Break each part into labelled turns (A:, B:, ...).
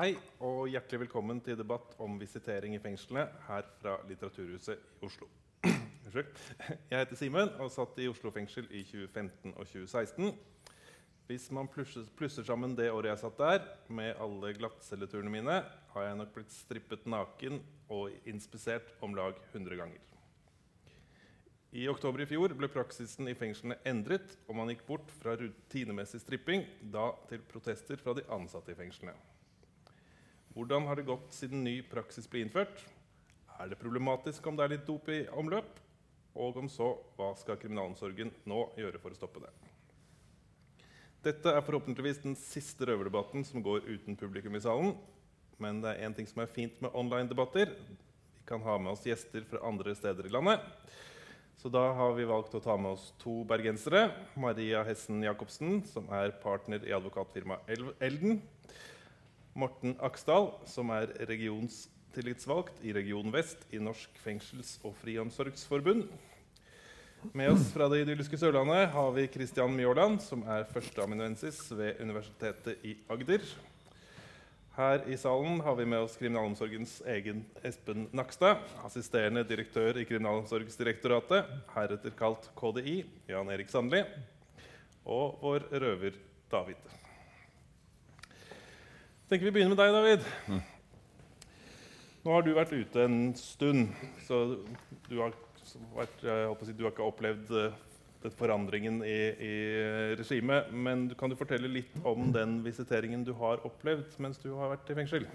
A: Hei og hjertelig velkommen til debatt om visitering i fengslene her fra Litteraturhuset i Oslo. Jeg heter Simen og satt i Oslo fengsel i 2015 og 2016. Hvis man plusser, sammen det året jeg satt der, med alle glattcelleturene mine, har jeg nok blitt strippet naken og inspisert om lag 100 ganger. I oktober i fjor ble praksisen i fengslene endret, og man gikk bort fra rutinemessig stripping da til protester fra de ansatte i fengslene. Hvordan har det gått siden ny praksis ble innført? Er det problematisk om det er litt dop i omløp? Og om så, hva skal kriminalomsorgen nå gjøre for å stoppe det? Dette er forhåpentligvis den siste røverdebatten som går uten publikum i salen. Men det er én ting som er fint med online-debatter. Vi kan ha med oss gjester fra andre steder i landet. Så da har vi valgt å ta med oss to bergensere. Maria Hessen Jacobsen, som er partner i advokatfirmaet Elden. Morten Aksdal, som er regionstillitsvalgt i Region Vest i Norsk fengsels- og friomsorgsforbund. Med oss fra det idylliske Sørlandet har vi Christian Mjåland, som er førsteamanuensis ved Universitetet i Agder. Her i salen har vi med oss kriminalomsorgens egen Espen Nakstad, assisterende direktør i Kriminalomsorgsdirektoratet, heretter kalt KDI, Jan Erik Sandli, og vår røver David. Tenker vi begynner med deg, David. Nå har du vært ute en stund, så du har, vært, si, du har ikke opplevd den forandringen i, i regimet. Men kan du fortelle litt om den visiteringen du har opplevd mens du har vært i fengsel?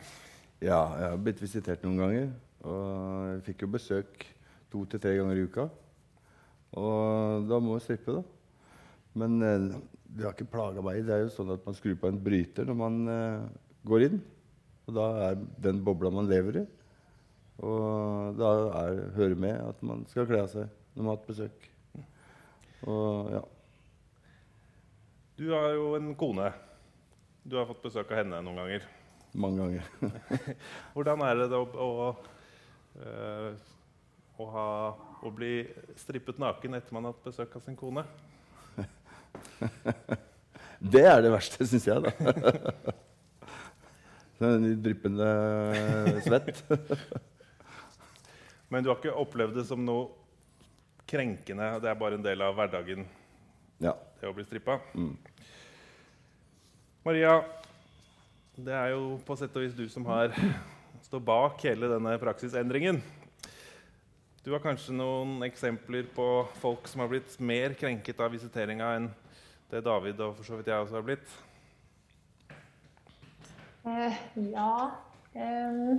B: Ja, jeg har blitt visitert noen ganger. Og jeg fikk jo besøk to til tre ganger i uka. Og da må jeg strippe, da. Men eh, det har ikke plaga meg. Det er jo sånn at man skrur på en bryter når man eh, går inn. Og da er den bobla man lever i. Og da er, hører med at man skal kle av seg når man har hatt besøk. Og ja.
A: Du har jo en kone. Du har fått besøk av henne noen ganger.
B: Mange ganger.
A: Hvordan er det å, å, øh, å, ha, å bli strippet naken etter man har hatt besøk av sin kone?
B: det er det verste, syns jeg, da. Sånn dryppende svett.
A: Men du har ikke opplevd det som noe krenkende? Det er bare en del av hverdagen,
B: ja.
A: det å bli strippa?
B: Mm.
A: Maria, det er jo på sett og vis du som har står bak hele denne praksisendringen. Du har kanskje noen eksempler på folk som har blitt mer krenket av visiteringa enn det David og for så vidt jeg også har blitt?
C: Eh, ja Eh,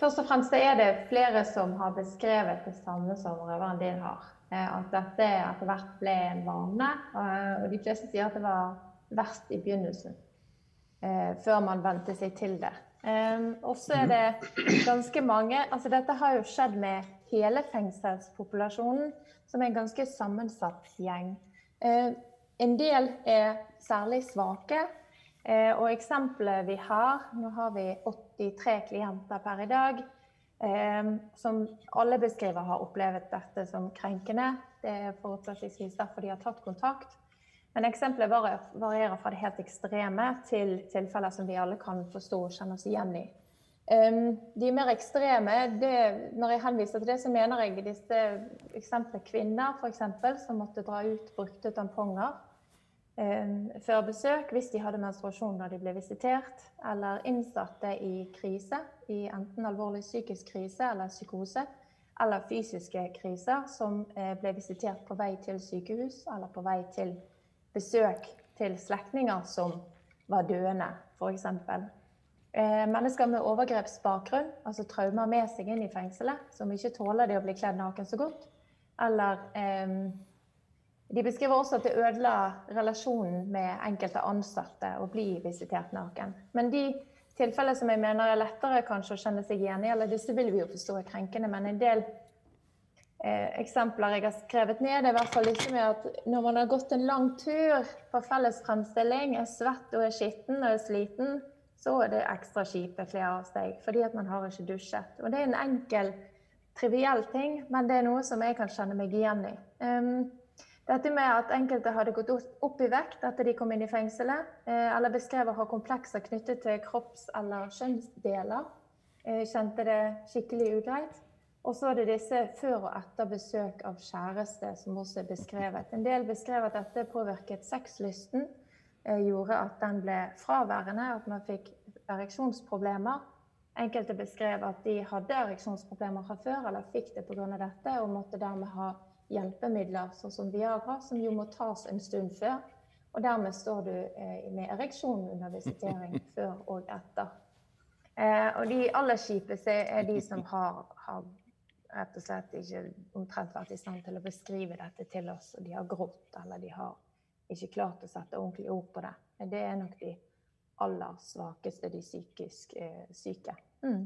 C: Først og fremst er det flere som har beskrevet det samme som røveren din har. Eh, at dette etter hvert ble en vane. Eh, og de fleste sier at det var verst i begynnelsen. Eh, før man vente seg til det. Og så er det ganske mange altså Dette har jo skjedd med hele fengselspopulasjonen, som er en ganske sammensatt gjeng. Uh, en del er særlig svake, Eh, og eksempelet vi har Nå har vi 83 klienter per i dag. Eh, som alle beskriver har opplevd dette som krenkende. Det er forutsetningsvis derfor de har tatt kontakt. Men eksempelet varierer fra det helt ekstreme til tilfeller som vi alle kan forstå og kjenne oss igjen i. Um, de mer ekstreme, det, Når jeg henviser til det, så mener jeg disse eksemplene kvinner eksempel, som måtte dra ut brukte tamponger eh, før besøk hvis de hadde menstruasjon når de ble visitert, eller innsatte i krise, i enten alvorlig psykisk krise eller psykose, eller fysiske kriser, som eh, ble visitert på vei til sykehus eller på vei til besøk til slektninger som var døende, f.eks. Eh, mennesker med overgrepsbakgrunn, altså traumer med seg inn i fengselet, som ikke tåler det å bli kledd naken så godt. Eller de beskriver også at det ødela relasjonen med enkelte ansatte å bli visitert naken. Men de tilfellene som jeg mener er lettere kanskje å kjenne seg igjen i, eller disse vil vi jo forstå er krenkende, men en del eh, eksempler jeg har skrevet ned, er i hvert fall disse med at når man har gått en lang tur på felles fremstilling, er svett og er skitten og er sliten, så er det ekstra kjipe flere av seg fordi at man har ikke dusjet. Og det er en enkel, triviell ting, men det er noe som jeg kan kjenne meg igjen i. Um, Dette med at enkelte hadde gått opp i vekt etter de kom inn i fengselet, eh, eller beskrev å ha komplekser knyttet til kropps- eller kjønnsdeler, eh, kjente det skikkelig ugreit. Og så er det disse før og etter besøk av kjæreste som også er beskrevet. En del beskrev at dette påvirket sexlysten, eh, gjorde at den ble fraværende, at man fikk ereksjonsproblemer. Enkelte beskrev at de hadde ereksjonsproblemer fra før, eller fikk det pga. dette, og måtte dermed ha hjelpemidler sånn som Viagra, som jo må tas en stund før. Og dermed står du eh, med ereksjon under visitering før og etter. Eh, og de aller kjipeste er de som har, har, rett og slett ikke omtrent vært i stand til å beskrive dette til oss. Og de har grått, eller de har ikke klart å sette ordentlig ord på det. Det er nok de aller svakeste, de psykisk eh, syke. Mm.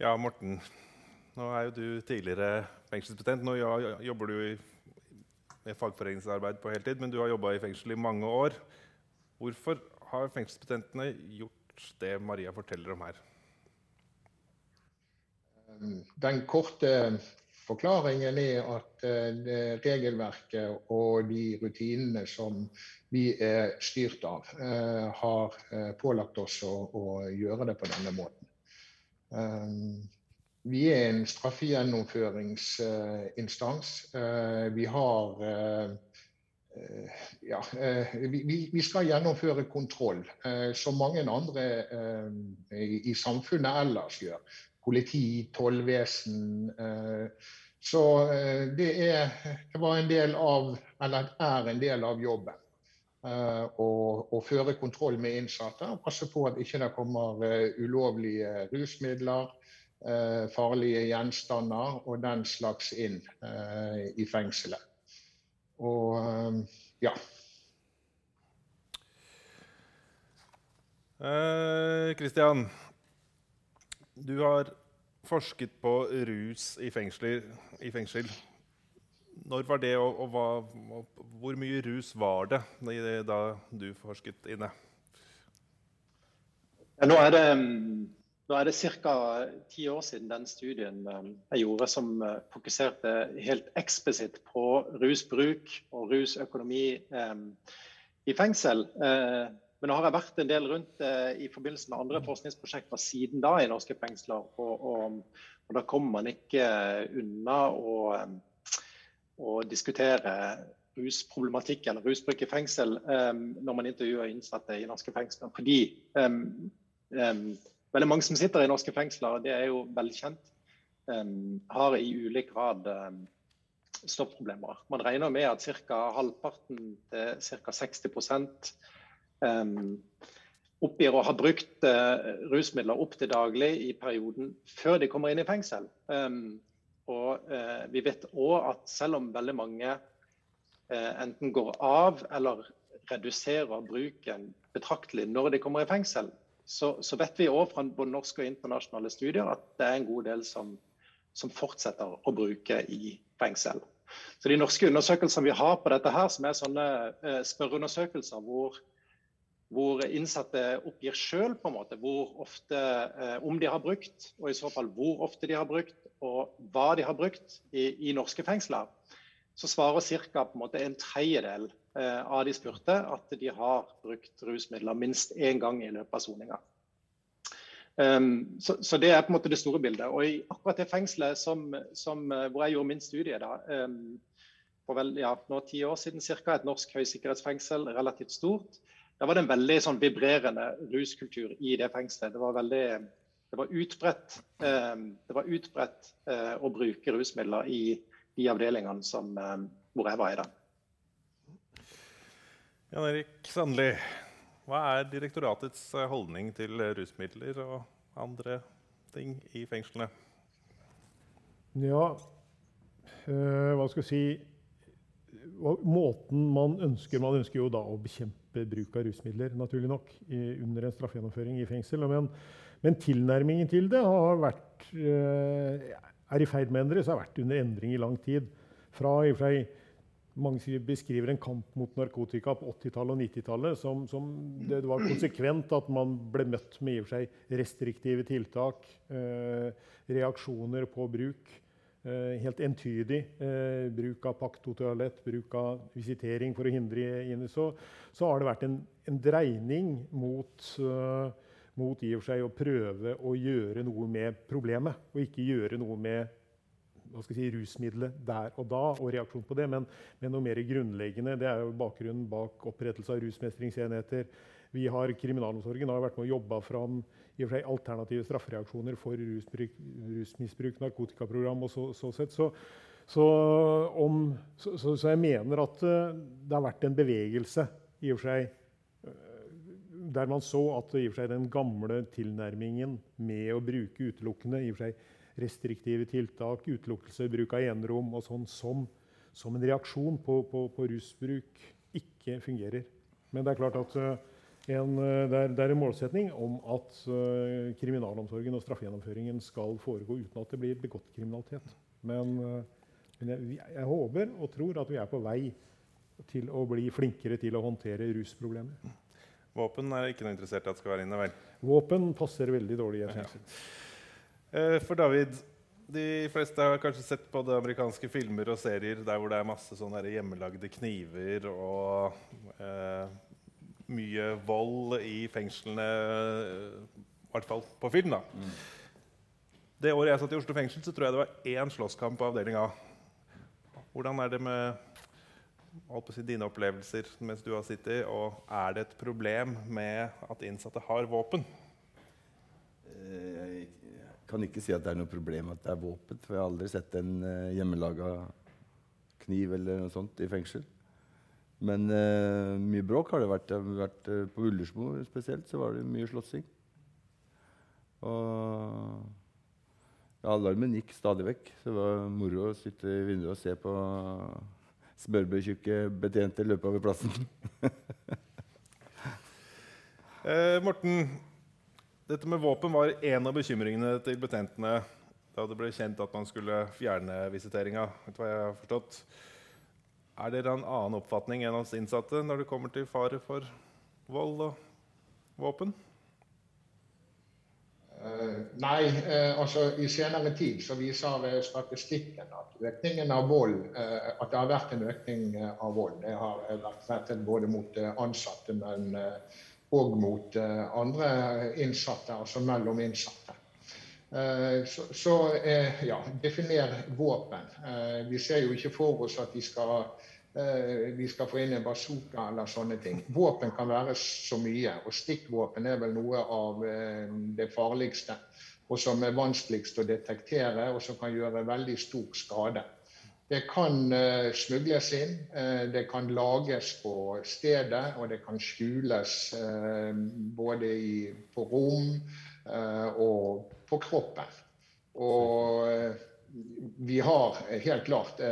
A: Ja, Morten. Nå er jo du tidligere fengselsbetjent. Nå jobber du med fagforeningsarbeid på heltid, men du har jobba i fengsel i mange år. Hvorfor har fengselsbetjentene gjort det Maria forteller om her?
D: Den korte forklaringen er at det regelverket og de rutinene som vi er styrt av, eh, har eh, pålagt oss å, å gjøre det på denne måten. Vi er en straffegjennomføringsinstans. Vi har ja, vi, skal gjennomføre kontroll, som mange andre i samfunnet ellers gjør. Politi, tollvesen. Så det, er, en del av, eller er en del av jobben. Å, føre kontroll med innsatte og passe på at ikke det kommer ulovlige rusmidler, Eh, farlige gjenstander og den slags inn eh, i fengselet. Og ja.
A: Kristian, eh, du har forsket på rus i, fengsler, i fengsel. Når var det, og, og, hva, og, hvor mye rus var det da du forsket inne?
E: Ja, nå er det nå er det ca. ti år siden den studien eh, jeg gjorde som eh, fokuserte helt eksplisitt på rusbruk og rusøkonomi eh, i fengsel. Men nå har jeg vært en del rundt i forbindelse med andre forskningsprosjekter siden da i norske fengsler. Og, og, og da kommer man ikke unna å, å diskutere rusproblematikk eller rusbruk i fengsel når man intervjuer innsatte i norske fengsler. Fordi veldig mange som sitter i norske fengsler, det er jo velkjent, um, har i ulik grad um, stoffproblemer. Man regner med at ca. halvparten til ca. 60 um, oppgir å ha brukt uh, rusmidler opp til daglig i perioden før de kommer inn i fengsel. Um, og uh, vi vet òg at selv om veldig mange uh, enten går av eller reduserer bruken betraktelig når de kommer i fengsel, så, så vet vi òg fra både norske og internasjonale studier at det er en god del som, som fortsetter å bruke i fengsel. Så De norske undersøkelsene vi har på dette, her, som er sånne eh, spørreundersøkelser hvor, hvor innsatte oppgir sjøl eh, om de har brukt, og i så fall hvor ofte de har brukt, og hva de har brukt i, i norske fengsler, så svarer ca. En, tredjedel av de spurte at de har brukt rusmidler minst én gang i løpet av soninga. Um, så, så, det er på en måte det store bildet. Og i akkurat det fengselet som, som, eh, hvor jeg gjorde min studie, da, um, for vel, ja, nå ti år siden ca., et norsk høysikkerhetsfengsel, relativt stort, da var det en veldig sånn, vibrerende ruskultur i det fengselet. Det var veldig det var utbredt, um, det var utbredt uh, å bruke rusmidler i de avdelingene som, hvor jeg var i. da.
A: Jan Erik Sandli, hva er direktoratets eh, holdning til rusmidler og andre ting i fengslene?
F: Ja, øh, hva skal jeg si Måten man ønsker Man ønsker jo da å bekjempe bruk av rusmidler, naturlig nok, i, under en straffegjennomføring i fengsel. Men, men, tilnærmingen til det har vært, øh, er i ferd med å endre seg, har vært under endring i lang tid. Fra i og for seg mange beskriver en kamp mot narkotika på 80-tallet og 90-tallet som, som det, var konsekvent at man ble møtt med i og for seg restriktive tiltak, eh, reaksjoner på bruk. Eh, helt entydig eh, bruk av paktotoalett, bruk av visitering for å hindre inn, så, så har det vært en, en dreining mot, uh, mot i og for seg å prøve å gjøre noe med problemet, og ikke gjøre noe med hva skal jeg si, rusmiddelet der og da og reaksjon på det, men, men noe mer grunnleggende. Det er jo bakgrunnen bak opprettelse av rusmestringsenheter. Vi har, Kriminalomsorgen har vært med og jobba fram i og for seg alternative straffereaksjoner for rusbruk, rusmisbruk, narkotikaprogram og så, så sett. Så, så, om, så, jeg mener at uh, det har vært en bevegelse i og for seg uh, der man så at i og for seg den gamle tilnærmingen med å bruke utelukkende i og for seg restriktive tiltak, utelukkelse, bruk av enerom og sånn som, som en reaksjon på, på, på, rusbruk, ikke fungerer. Men det er klart at uh, en, eh, det, er, det, er, en målsetning om at uh, kriminalomsorgen og straffegjennomføringen skal foregå uten at det blir begått kriminalitet. Men, men jeg, jeg, håper og tror at vi er på vei til å bli flinkere til å håndtere rusproblemer.
A: Våpen er ikke noe interessert i at skal være inne, vel?
F: Våpen passer veldig dårlig. Jeg
A: ja. uh, for David, de fleste har kanskje sett på det amerikanske filmer og serier der hvor det er masse sånne hjemmelagde kniver og mye vold i fengslene, i hvert fall på film. da. Mm. Det året jeg satt i Oslo fengsel, så tror jeg det var én slåsskamp på avdeling A. Hvordan er det med si, dine opplevelser mens du har sittet, og er det et problem med at innsatte har våpen?
B: Kan ikke si at det er noe problem at det er våpen, for jeg har aldri sett en uh, hjemmelaga kniv eller noe sånt i fengsel. Men uh, mye bråk har det vært. Vært uh, på Ullersmo spesielt så var det mye slåssing. Og ja, alarmen gikk stadig vekk. Så det var moro å sitte i vinduet og se på smørbrødtjukke betjenter løpe over plassen.
A: eh, Morten, dette med våpen var en av bekymringene til betjentene da det ble kjent at man skulle fjerne visiteringa. Vet du hva jeg har forstått? Er dere en annen oppfatning enn hans innsatte når det kommer til fare for vold og våpen?
D: Uh, nei, uh, altså i senere tid så viser statistikken at økningen av vold uh, At det har vært en økning av vold. Det har vært både mot ansatte, men òg mot andre innsatte, altså mellom innsatte. Så, så ja, definer våpen. Vi ser jo ikke for oss at de skal Eh, vi skal få inn en bazooka eller sånne ting. Våpen kan være så mye, og stikkvåpen er vel noe av eh, det farligste. Og som er vanskeligst å detektere, og som kan gjøre veldig stor skade. Det kan uh, smugles inn, uh, det kan lages på stedet, og det kan skjules uh, både i, på rom og på kroppen. Og vi har helt klart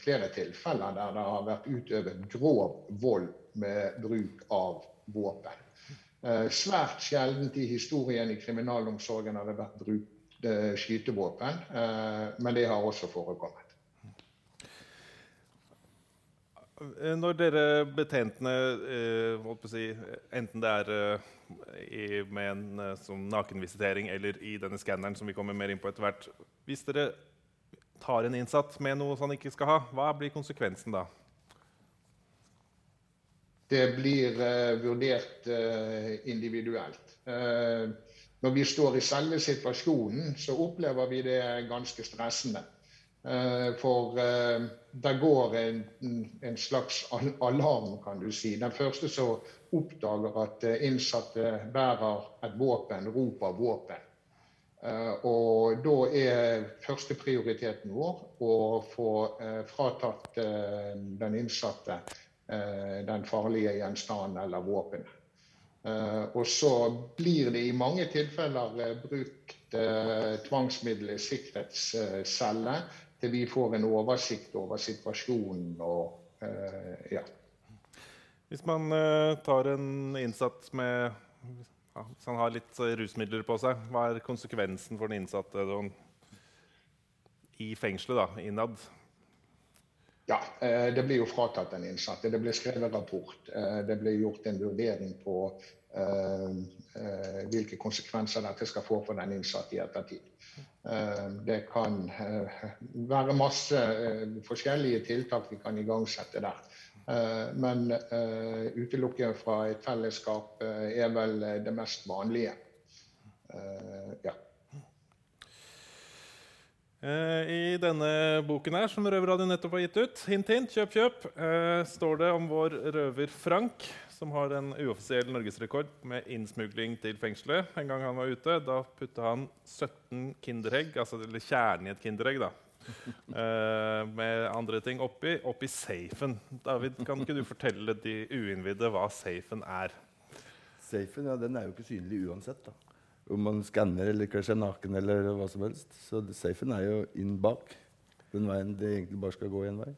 D: flere tilfeller der det har vært utøvet grov vold med bruk av våpen. Svært sjeldent i historien i kriminalomsorgen har det vært brukt skytevåpen, men det har også forekommet.
A: Når dere betjentene, si, enten det er med en som nakenvisitering eller i denne skanneren, som vi kommer mer inn på etter hvert Hvis dere tar en innsatt med noe han ikke skal ha, hva blir konsekvensen da?
D: Det blir uh, vurdert uh, individuelt. Når vi står i selve situasjonen, så opplever vi det ganske stressende. For det går en, en, slags alarm, kan du si. Den første som oppdager at innsatte bærer et våpen, roper våpen. Eh, og da er førsteprioriteten vår å få eh, fratatt eh, den innsatte den farlige gjenstanden eller våpenet. Og så blir det i mange tilfeller brukt tvangsmiddel i sikkerhetscelle til vi får en oversikt over situasjonen og ja.
A: Hvis man tar en innsatt med ja, Hvis han har litt eh, rusmidler på seg, hva er konsekvensen for den innsatte i fengselet da, innad?
D: Ja, eh, det blir jo fratatt den innsatte. Det blir skrevet rapport. Eh, det blir gjort en vurdering på hvilke konsekvenser dette skal få for den innsatte i ettertid. Det kan være masse forskjellige tiltak vi kan igangsette der. Men utelukke fra et fellesskap er vel det mest vanlige. Ja.
A: Eh, I denne boken her, som Røverradioen nettopp har gitt ut, hint, hint, kjøp, kjøp, eh, står det om vår røver Frank, som har en uoffisiell norgesrekord med innsmugling til fengselet. En gang han var ute, da putta han 17 Kinderegg, altså eller kjernen i et Kinderegg, da, uh, med andre ting oppi, oppi safen. David, kan ikke du fortelle de uinnvidde hva safen er?
B: Safen ja, den er jo ikke synlig uansett. da om man skanner eller kler seg naken eller hva som helst. Så safen er jo inn bak. Den veien det egentlig bare skal gå én vei.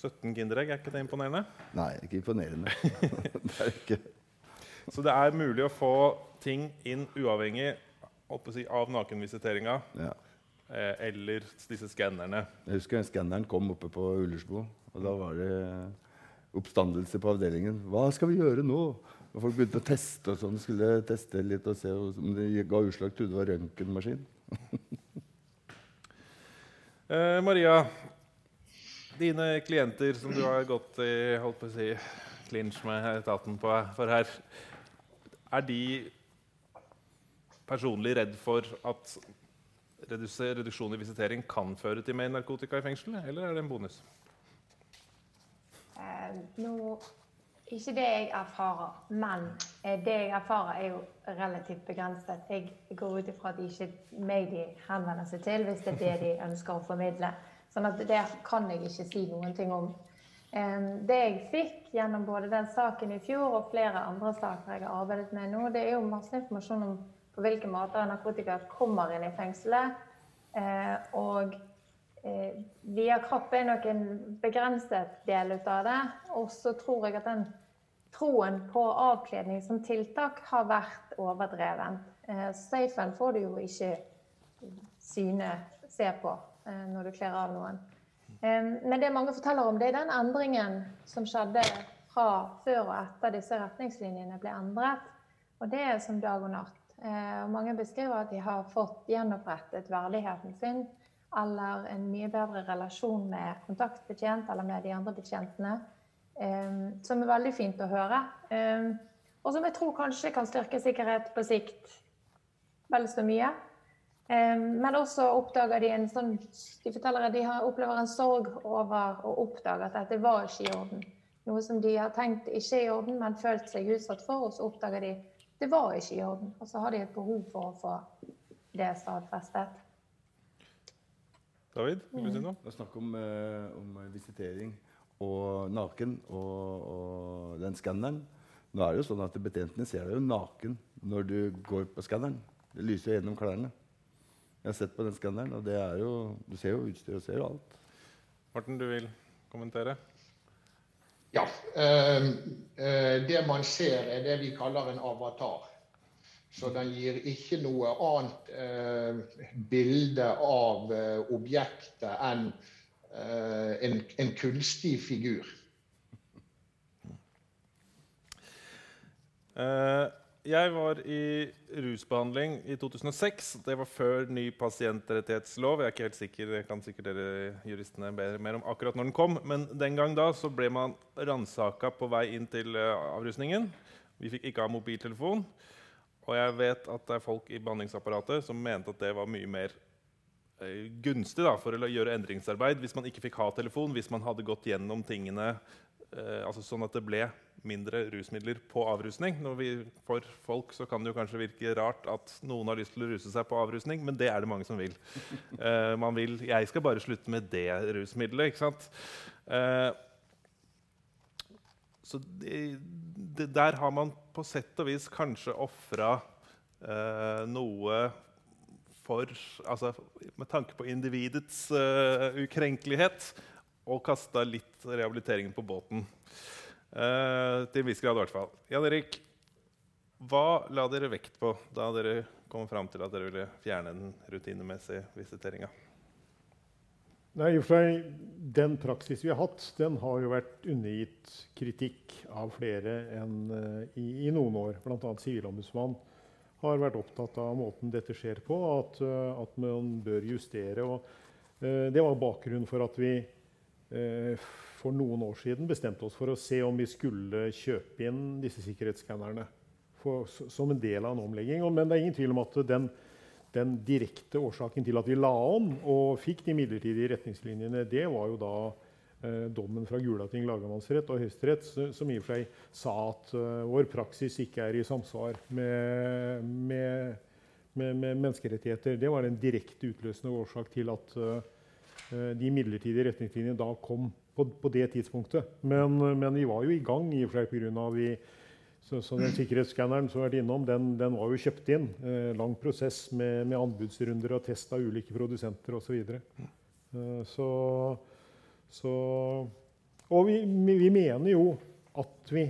A: 17 Kinderegg, er ikke det imponerende?
B: Nei, ikke imponerende. det er ikke.
A: Så det er mulig å få ting inn uavhengig si, av nakenvisiteringa ja. eh, eller disse skannerne?
B: Jeg husker skanneren kom oppe på Ullersbo, og da var det oppstandelse på avdelingen. Hva skal vi gjøre nå? Og folk begynte å teste og sånn, skulle teste litt og se om det ga utslag. Trodde det var røntgenmaskin.
A: eh, Maria, dine klienter som du har gått i holdt på å si, clinch med etaten på, for her, er de personlig redd for at reduksjon i visitering kan føre til mer narkotika i fengsel, eller er det en bonus?
C: Eh, nå ikke det jeg erfarer, men eh, det jeg erfarer, er jo relativt begrenset. Jeg går ut ifra at det ikke er meg de henvender seg til, hvis det er det de ønsker å formidle. Sånn at det kan jeg ikke si noen ting om. Det jeg fikk gjennom både den saken i fjor og flere andre saker jeg har arbeidet med nå, det er jo masse informasjon om på hvilke måter narkotika kommer inn i fengselet. Eh, og eh, via kropp er nok en begrenset del ut av det. Og så tror jeg at den troen på avkledning som tiltak har vært overdreven. Eh, safen får du jo ikke syne se på når du kler av noen. Eh, men det mange forteller om, det er den endringen som skjedde fra før og etter disse retningslinjene ble endret. Og det er som dag og natt. Og mange beskriver at de har fått gjenopprettet verdigheten sin eller en mye bedre relasjon med kontaktbetjent eller med de andre betjentene. Som er veldig fint å høre. Og som jeg tror kanskje kan styrke sikkerhet på sikt vel så mye. Ehm, men også oppdager de en sånn De forteller at de opplever en sorg over å oppdage at dette var ikke i orden. Noe som de har tenkt ikke er i orden, men følt seg utsatt for, og så oppdager de det var ikke i orden. Og så har de et behov for å få det stadfestet.
A: David, vil du si noe?
B: Det er snakk om, uh, om visitering og naken og, og den skanneren. Nå er det jo sånn at Betjentene ser deg jo naken når du går på skanneren. Det lyser jo gjennom klærne. Jeg har sett på den skanneren, og det er jo, du ser jo utstyret og ser jo alt.
A: Morten, du vil kommentere?
D: Ja. Øh, øh, det man ser, er det vi kaller en avatar. Så den gir ikke noe annet øh, bilde av objektet enn Eh, en, en kunstig figur.
A: Uh, jeg var i rusbehandling i 2006. Det var før ny pasientrettighetslov. Jeg er ikke helt sikker, jeg kan sikkert dere juristene mer, om akkurat når den kom. Men den gang da så ble man ransaka på vei inn til uh, avrusningen. Vi fikk ikke ha mobiltelefon. Og jeg vet at det er folk i behandlingsapparatet som mente at det var mye mer Eh, gunstig da, for å gjøre endringsarbeid hvis man ikke fikk ha telefon, hvis man hadde gått gjennom tingene eh, altså sånn at det ble mindre rusmidler på avrusning. Vi, for folk så kan det jo kanskje virke rart at noen har lyst til å ruse seg på avrusning, men det er det mange som vil. Eh, man vil 'Jeg skal bare slutte med det rusmiddelet'. ikke sant? Eh, så det, det, der har man på sett og vis kanskje ofra eh, noe for, altså, med tanke på individets uh, ukrenkelighet og kasta litt rehabiliteringen på båten. Eh, til en viss grad, i hvert fall. Jan Erik, hva la dere vekt på da dere kom fram til at dere ville fjerne den rutinemessige visiteringa?
F: Den praksis vi har hatt, den har jo vært undergitt kritikk av flere enn uh, i, i, noen år. Bl.a. Sivilombudsmannen har vært opptatt av måten dette skjer på, at, at man bør justere. Og, det var bakgrunnen for at vi for noen år siden bestemte oss for å se om vi skulle kjøpe inn disse sikkerhetsskannerne som en del av en omlegging. Men det er ingen tvil om at den, den, direkte årsaken til at vi la om og fikk de midlertidige retningslinjene, det var jo da eh, dommen fra Gulating lagmannsrett og Høyesterett som i og for seg sa at uh, vår praksis ikke er i samsvar med, med, med, med, menneskerettigheter. Det var en direkte utløsende årsak til at uh, de midlertidige retningslinjene da kom på, på det tidspunktet. Men, men, vi var jo i gang i og for seg pga. vi så, den sikkerhetsskanneren som har vært innom, den, den, var jo kjøpt inn. Eh, lang prosess med, med, anbudsrunder og test av ulike produsenter osv. Eh, så, så Og vi, vi, mener jo at vi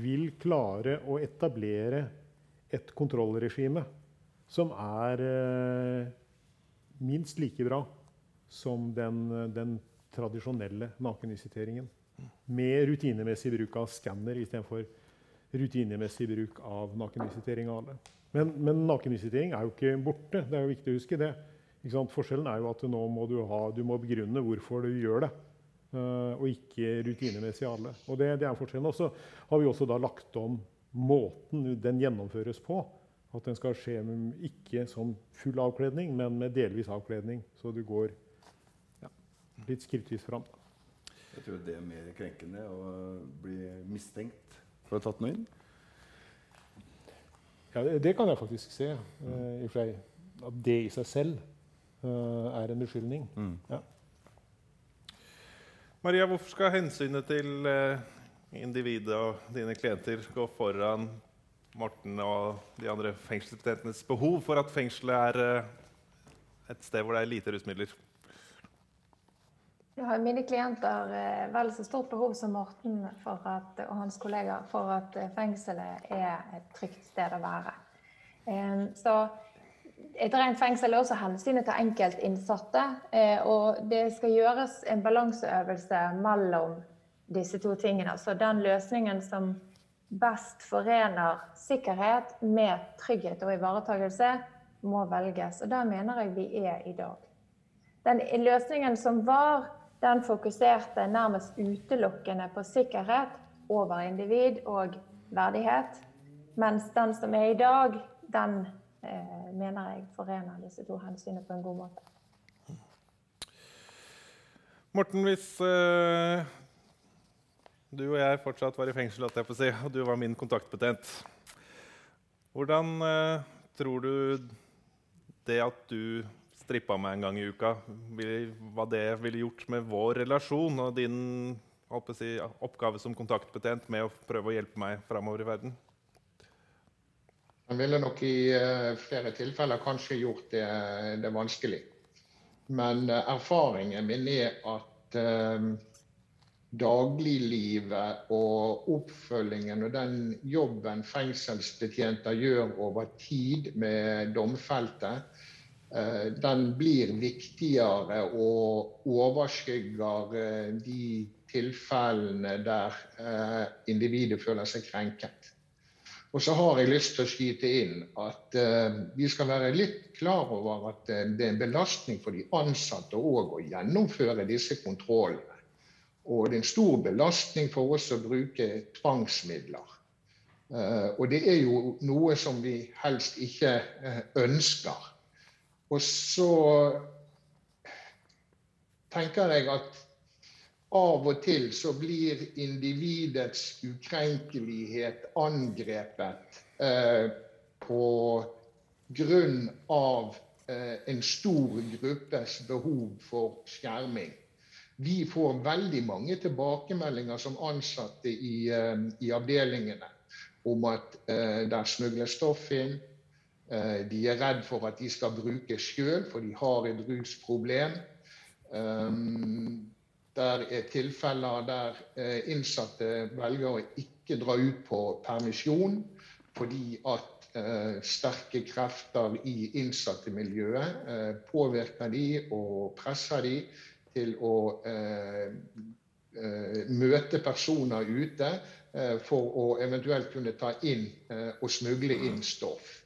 F: vil klare å etablere et kontrollregime som er eh, minst like bra som den, den tradisjonelle nakenvisiteringen. Med rutinemessig bruk av skanner istedenfor rutinemessig bruk av nakenvisitering av alle. Men, men nakenvisitering er jo ikke borte. Det er jo viktig å huske det. Forskjellen er jo at nå må du, ha, du må begrunne hvorfor du gjør det. Uh, og ikke rutinemessig alle. Og det, det er forskjellen. Og så har vi også da lagt om måten den gjennomføres på. At den skal skje med, ikke som full avkledning, men med delvis avkledning. Så du går litt skrittvis fram.
B: Jeg tror det er mer krenkende å bli mistenkt for å ha tatt noe inn.
F: Ja, det, det, kan jeg faktisk se. Uh, i flere. At det i seg selv uh, er en beskyldning. Mm. Ja.
A: Maria, hvorfor skal hensynet til uh, individet og dine klienter gå foran Morten og de andre fengselsbetjentenes behov for at fengselet er et sted hvor det er lite rusmidler?
C: Jeg har mine klienter eh, vel så stort behov som Morten at, og hans kollegaer for at eh, fengselet er et trygt sted å være. Så et rent fengsel er også hensynet til enkeltinnsatte. Eh, og det skal gjøres en balanseøvelse mellom disse to tingene. Så den løsningen som best forener sikkerhet med trygghet og ivaretakelse, må velges. Og der mener jeg vi er i dag. Den løsningen som var den fokuserte nærmest utelukkende på sikkerhet over individ og verdighet. Mens den som er i dag, den eh, mener jeg forener disse to hensynene på en god måte.
A: Morten, hvis eh, du og jeg fortsatt var i fengsel, si, og du var min kontaktbetjent, Hvordan eh, tror du det at du strippa meg en gang i uka, hva det ville gjort med vår relasjon og din si, oppgave som kontaktbetjent med å prøve å hjelpe meg framover i verden?
D: Han ville nok i uh, flere tilfeller kanskje gjort det, det vanskelig. Men uh, erfaringen min er at eh, dagliglivet og oppfølgingen og den jobben fengselsbetjenter gjør over tid med domfelte, Eh, den blir viktigere og overskygger eh, de tilfellene der eh, individet føler seg krenket. Og så har jeg lyst til å skyte inn at vi skal være litt klar over at det er en belastning for de ansatte òg å gjennomføre disse kontrollene. Og det er en stor belastning for oss å bruke tvangsmidler. Og det er jo noe som vi helst ikke ønsker. Og så tenker jeg at av og til så blir individets ukrenkelighet angrepet eh, på grunn av eh, en stor gruppes behov for skjerming. Vi får veldig mange tilbakemeldinger som ansatte i, eh, i avdelingene om at eh, der smugles stoff inn, de er redd for at de skal bruke sjøl, for de har et rusproblem. Um, der er tilfeller der eh, innsatte velger å ikke dra ut på permisjon fordi at sterke krefter i innsattemiljøet påvirker de og presser de til å møte personer ute for å eventuelt kunne ta inn og smugle inn stoff.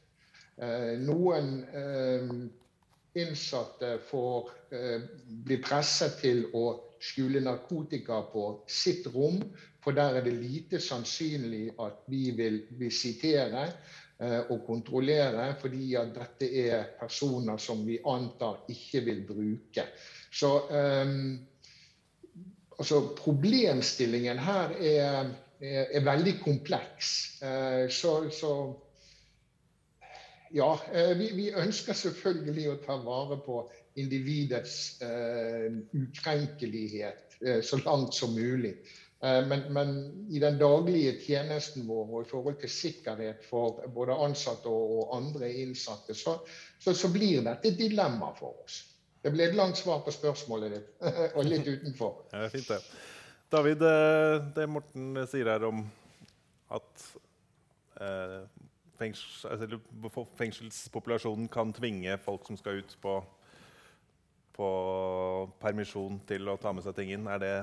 D: Noen innsatte får bli presset til å skjule narkotika på sitt rom, for der er det lite sannsynlig at vi vil visitere og kontrollere, fordi at dette er personer som vi antar ikke vil bruke. Så um, altså Problemstillingen her er, er, er veldig kompleks. Uh, så, så, ja, uh, vi, vi, ønsker selvfølgelig å ta vare på individets uh, ukrenkelighet så langt som mulig. Men, men, i den daglige tjenesten vår og i forhold til sikkerhet for både ansatte og, og andre innsatte, så, så, så blir dette et dilemma for oss. Det ble et langt svar på spørsmålet ditt, og litt utenfor.
A: Ja, fint det. David, eh, det Morten sier her om at eh, fengsels, altså, fengselspopulasjonen kan tvinge folk som skal ut på, på, permisjon, til å ta med seg ting inn, er det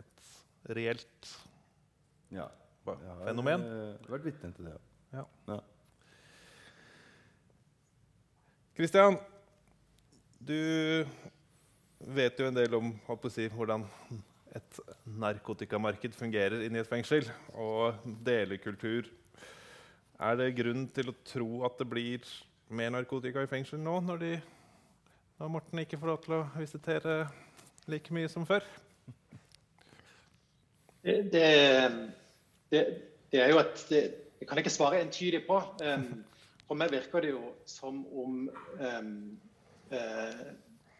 A: et reelt
B: ja.
A: fenomen?
B: Jeg har vært vitne til det.
A: Ja.
B: ja.
A: Kristian, du vet jo en del om si, hvordan et narkotikamarked fungerer inni et fengsel, og delekultur. Er det grunn til å tro at det blir mer narkotika i fengsel nå, når, de, når Morten ikke får lov til å visitere like mye som før?
E: Det, det, det, er jo et det, kan jeg ikke svare entydig på. For meg virker det jo som om um,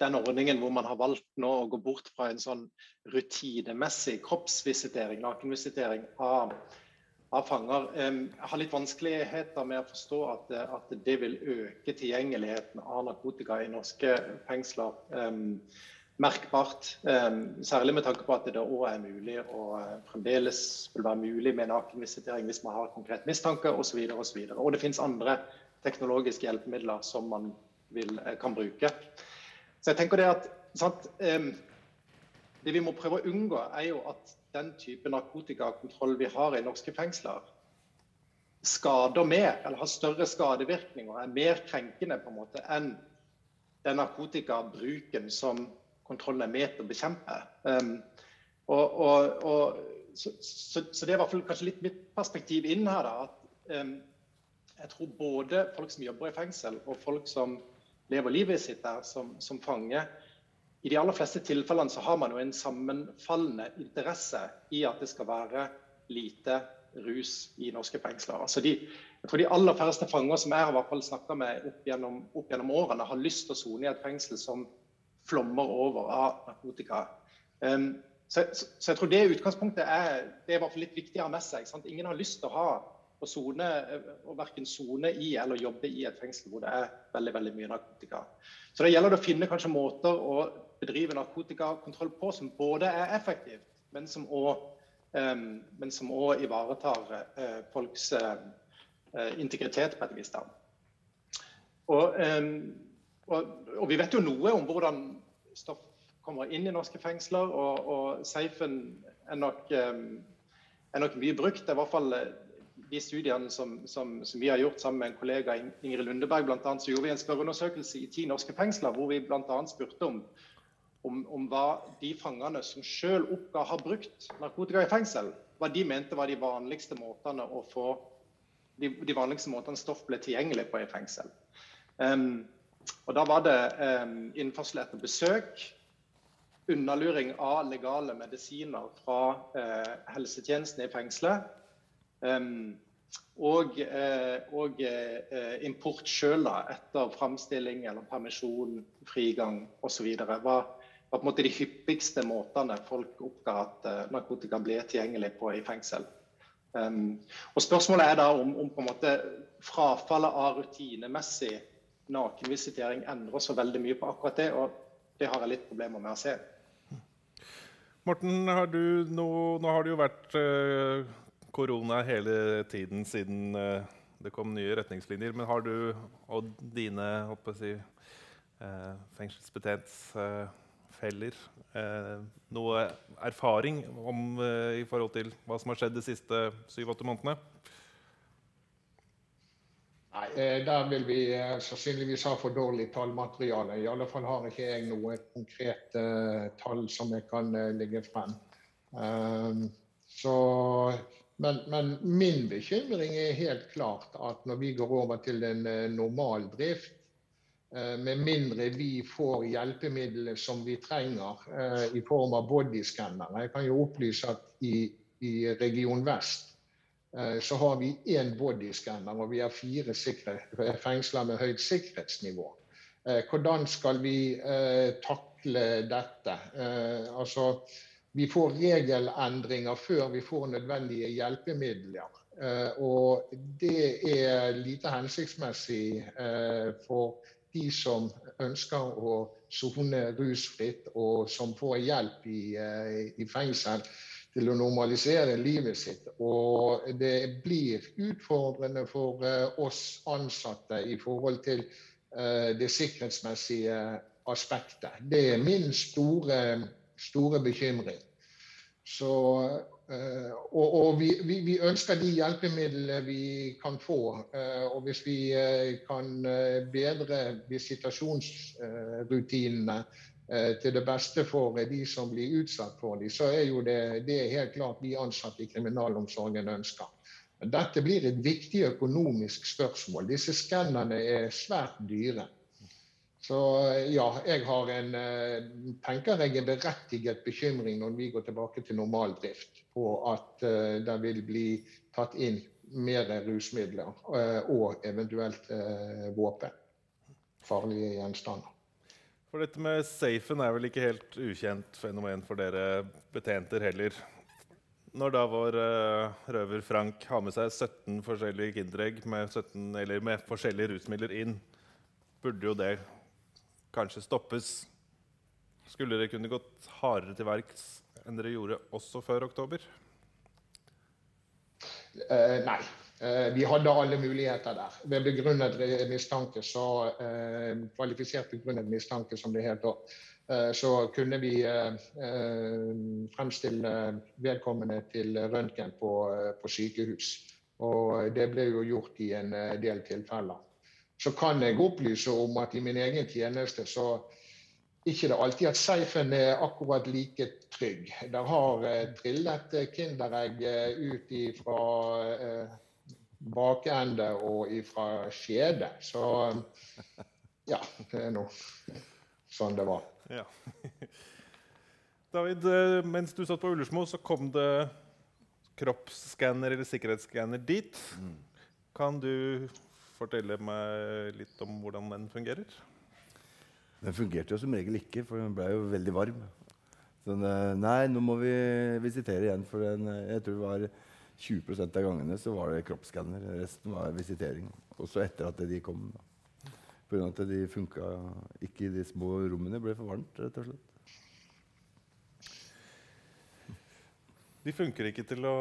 E: den ordningen hvor man har valgt nå å gå bort fra en sånn rutinemessig kroppsvisitering, nakenvisitering av, av fanger. Jeg har litt vanskeligheter med å forstå at, at, det vil øke tilgjengeligheten av narkotika i norske fengsler um, merkbart. Særlig med tanke på at det òg er mulig og fremdeles vil være mulig med nakenvisitering hvis man har konkret mistanke osv. Og, og, og det finnes andre teknologiske hjelpemidler som man vil, eh, kan bruke. Så jeg tenker Det at sant, det vi må prøve å unngå, er jo at den type narkotikakontroll vi har i norske fengsler, skader mer, eller har større skadevirkninger, er mer krenkende på en måte enn den narkotikabruken som kontrollen er med til å bekjempe. Um, og, og, og, så, så, så, det er i hvert fall kanskje litt mitt perspektiv inn her. da, at um, Jeg tror både folk som jobber i fengsel, og folk som lever livet sitt der som, som fange. I de aller fleste tilfellene så har man jo en sammenfallende interesse i at det skal være lite rus i norske fengsler. Altså de, jeg tror de aller færreste fanger som jeg har snakka med opp gjennom, opp gjennom, årene, har lyst til å sone i et fengsel som flommer over av narkotika. Um, så, så, så, jeg tror det utgangspunktet er, det er i hvert fall litt viktig å ha med seg. Sant? Ingen har lyst til å ha å zone, og verken sone i eller jobbe i et fengsel hvor det er veldig veldig mye narkotika. Så det gjelder å finne kanskje måter å bedrive narkotikakontroll på som både er effektivt, men som òg um, ivaretar uh, folks uh, integritet på et vis. Og, og, og, vi vet jo noe om hvordan stoff kommer inn i norske fengsler, og, og safen er nok, er nok mye brukt. Det er i hvert fall de studiene som, som, som, vi har gjort sammen med en kollega Ingrid Lundeberg, blant annet, så gjorde vi en spørreundersøkelse i ti norske fengsler hvor vi bl.a. spurte om, om, om, hva de fangene som selv oppga har brukt narkotika i fengsel, hva de mente var de vanligste måtene å få de, de vanligste måtene stoff ble tilgjengelig på i fengsel. Um, og Da var det um, innførsel etter besøk, underluring av legale medisiner fra uh, helsetjenesten i fengselet, Um, og, eh, og eh, import sjøl etter framstilling eller permisjon, frigang osv. Var, var på en måte de hyppigste måtene folk oppga at uh, narkotika ble tilgjengelig på i fengsel. Um, og Spørsmålet er da om, om, på en måte frafallet av rutinemessig nakenvisitering endrer så veldig mye på akkurat det. og Det har jeg litt problemer med å se.
A: Morten, har du nå, nå har det jo vært uh, korona hele tiden siden uh, det kom nye retningslinjer. Men har du og dine si, uh, fengselsbetjentfeller uh, noe erfaring om, i forhold til hva som har skjedd de siste syv-åtte månedene?
D: Nei, eh, der vil vi eh, sannsynligvis ha for dårlig tallmateriale. I alle fall har ikke jeg noe konkret uh, tall som jeg kan uh, legge frem. Um, så, men, men, min bekymring er helt klart at når vi går over til en uh, normal drift, med mindre vi får hjelpemidler som vi trenger i form av bodyskannere. Jeg kan jo opplyse at i, i Region Vest Eh, så har vi én bodyskanner, og vi har fire fengsler med høyt sikkerhetsnivå. Eh, hvordan skal vi eh, takle dette? Altså, vi får regelendringer før vi får nødvendige hjelpemidler. Og det er lite hensiktsmessig for de som ønsker å sone rusfritt, og som får hjelp i, i fengsel til å normalisere livet sitt. Og det blir utfordrende for eh, oss ansatte i forhold til eh, det sikkerhetsmessige aspektet. Det er min store, store bekymring. Så, eh, og, og vi, vi, vi, ønsker de hjelpemidlene vi kan få. Og hvis vi kan bedre visitasjonsrutinene Eh, til det beste for de som blir utsatt for dem, så er jo det, det er helt klart vi ansatte i kriminalomsorgen ønsker. Dette blir et viktig økonomisk spørsmål. Disse skannerne er svært dyre. Så ja, jeg har en eh, tenker jeg en berettiget bekymring når vi går tilbake til normaldrift, på at uh, det vil bli tatt inn mer rusmidler og eventuelt våpen. Farlige gjenstander.
A: For dette med safen er vel ikke helt ukjent fenomen for dere betjenter heller. Når da vår røver Frank har med seg 17 forskjellige Kinderegg med, 17, med forskjellige rusmidler inn, burde jo det kanskje stoppes. Skulle dere kunne gått hardere til verks enn dere gjorde også før oktober?
D: Uh, nei. Eh, vi hadde alle muligheter der. Ved begrunnet mistanke, så eh, kvalifisert begrunnet mistanke, som det heter, eh, så kunne vi fremstille vedkommende til røntgen på, på, sykehus. Og det ble jo gjort i en del tilfeller. Så kan jeg opplyse om at i min egen tjeneste så ikke det alltid at safen er akkurat like trygg. Der har trillet Kinderegg ut fra bakende og ifra skjede. Så ja, det er nå sånn det var. Ja.
A: David, eh, mens du satt på Ullersmo, så kom det kroppsskanner eller sikkerhetsskanner dit. Mm. Kan du fortelle meg litt om hvordan den fungerer?
B: Den fungerte jo som regel ikke, for den ble jo veldig varm. Sånn, nei, nå må vi visitere igjen, for den, eh, jeg tror det var 20% av gangene så var det kroppsskanner. Resten var visitering. Også etter at de kom. Pga. at de funka ikke i de små rommene. Det ble for varmt, rett og slett.
A: De funker ikke til å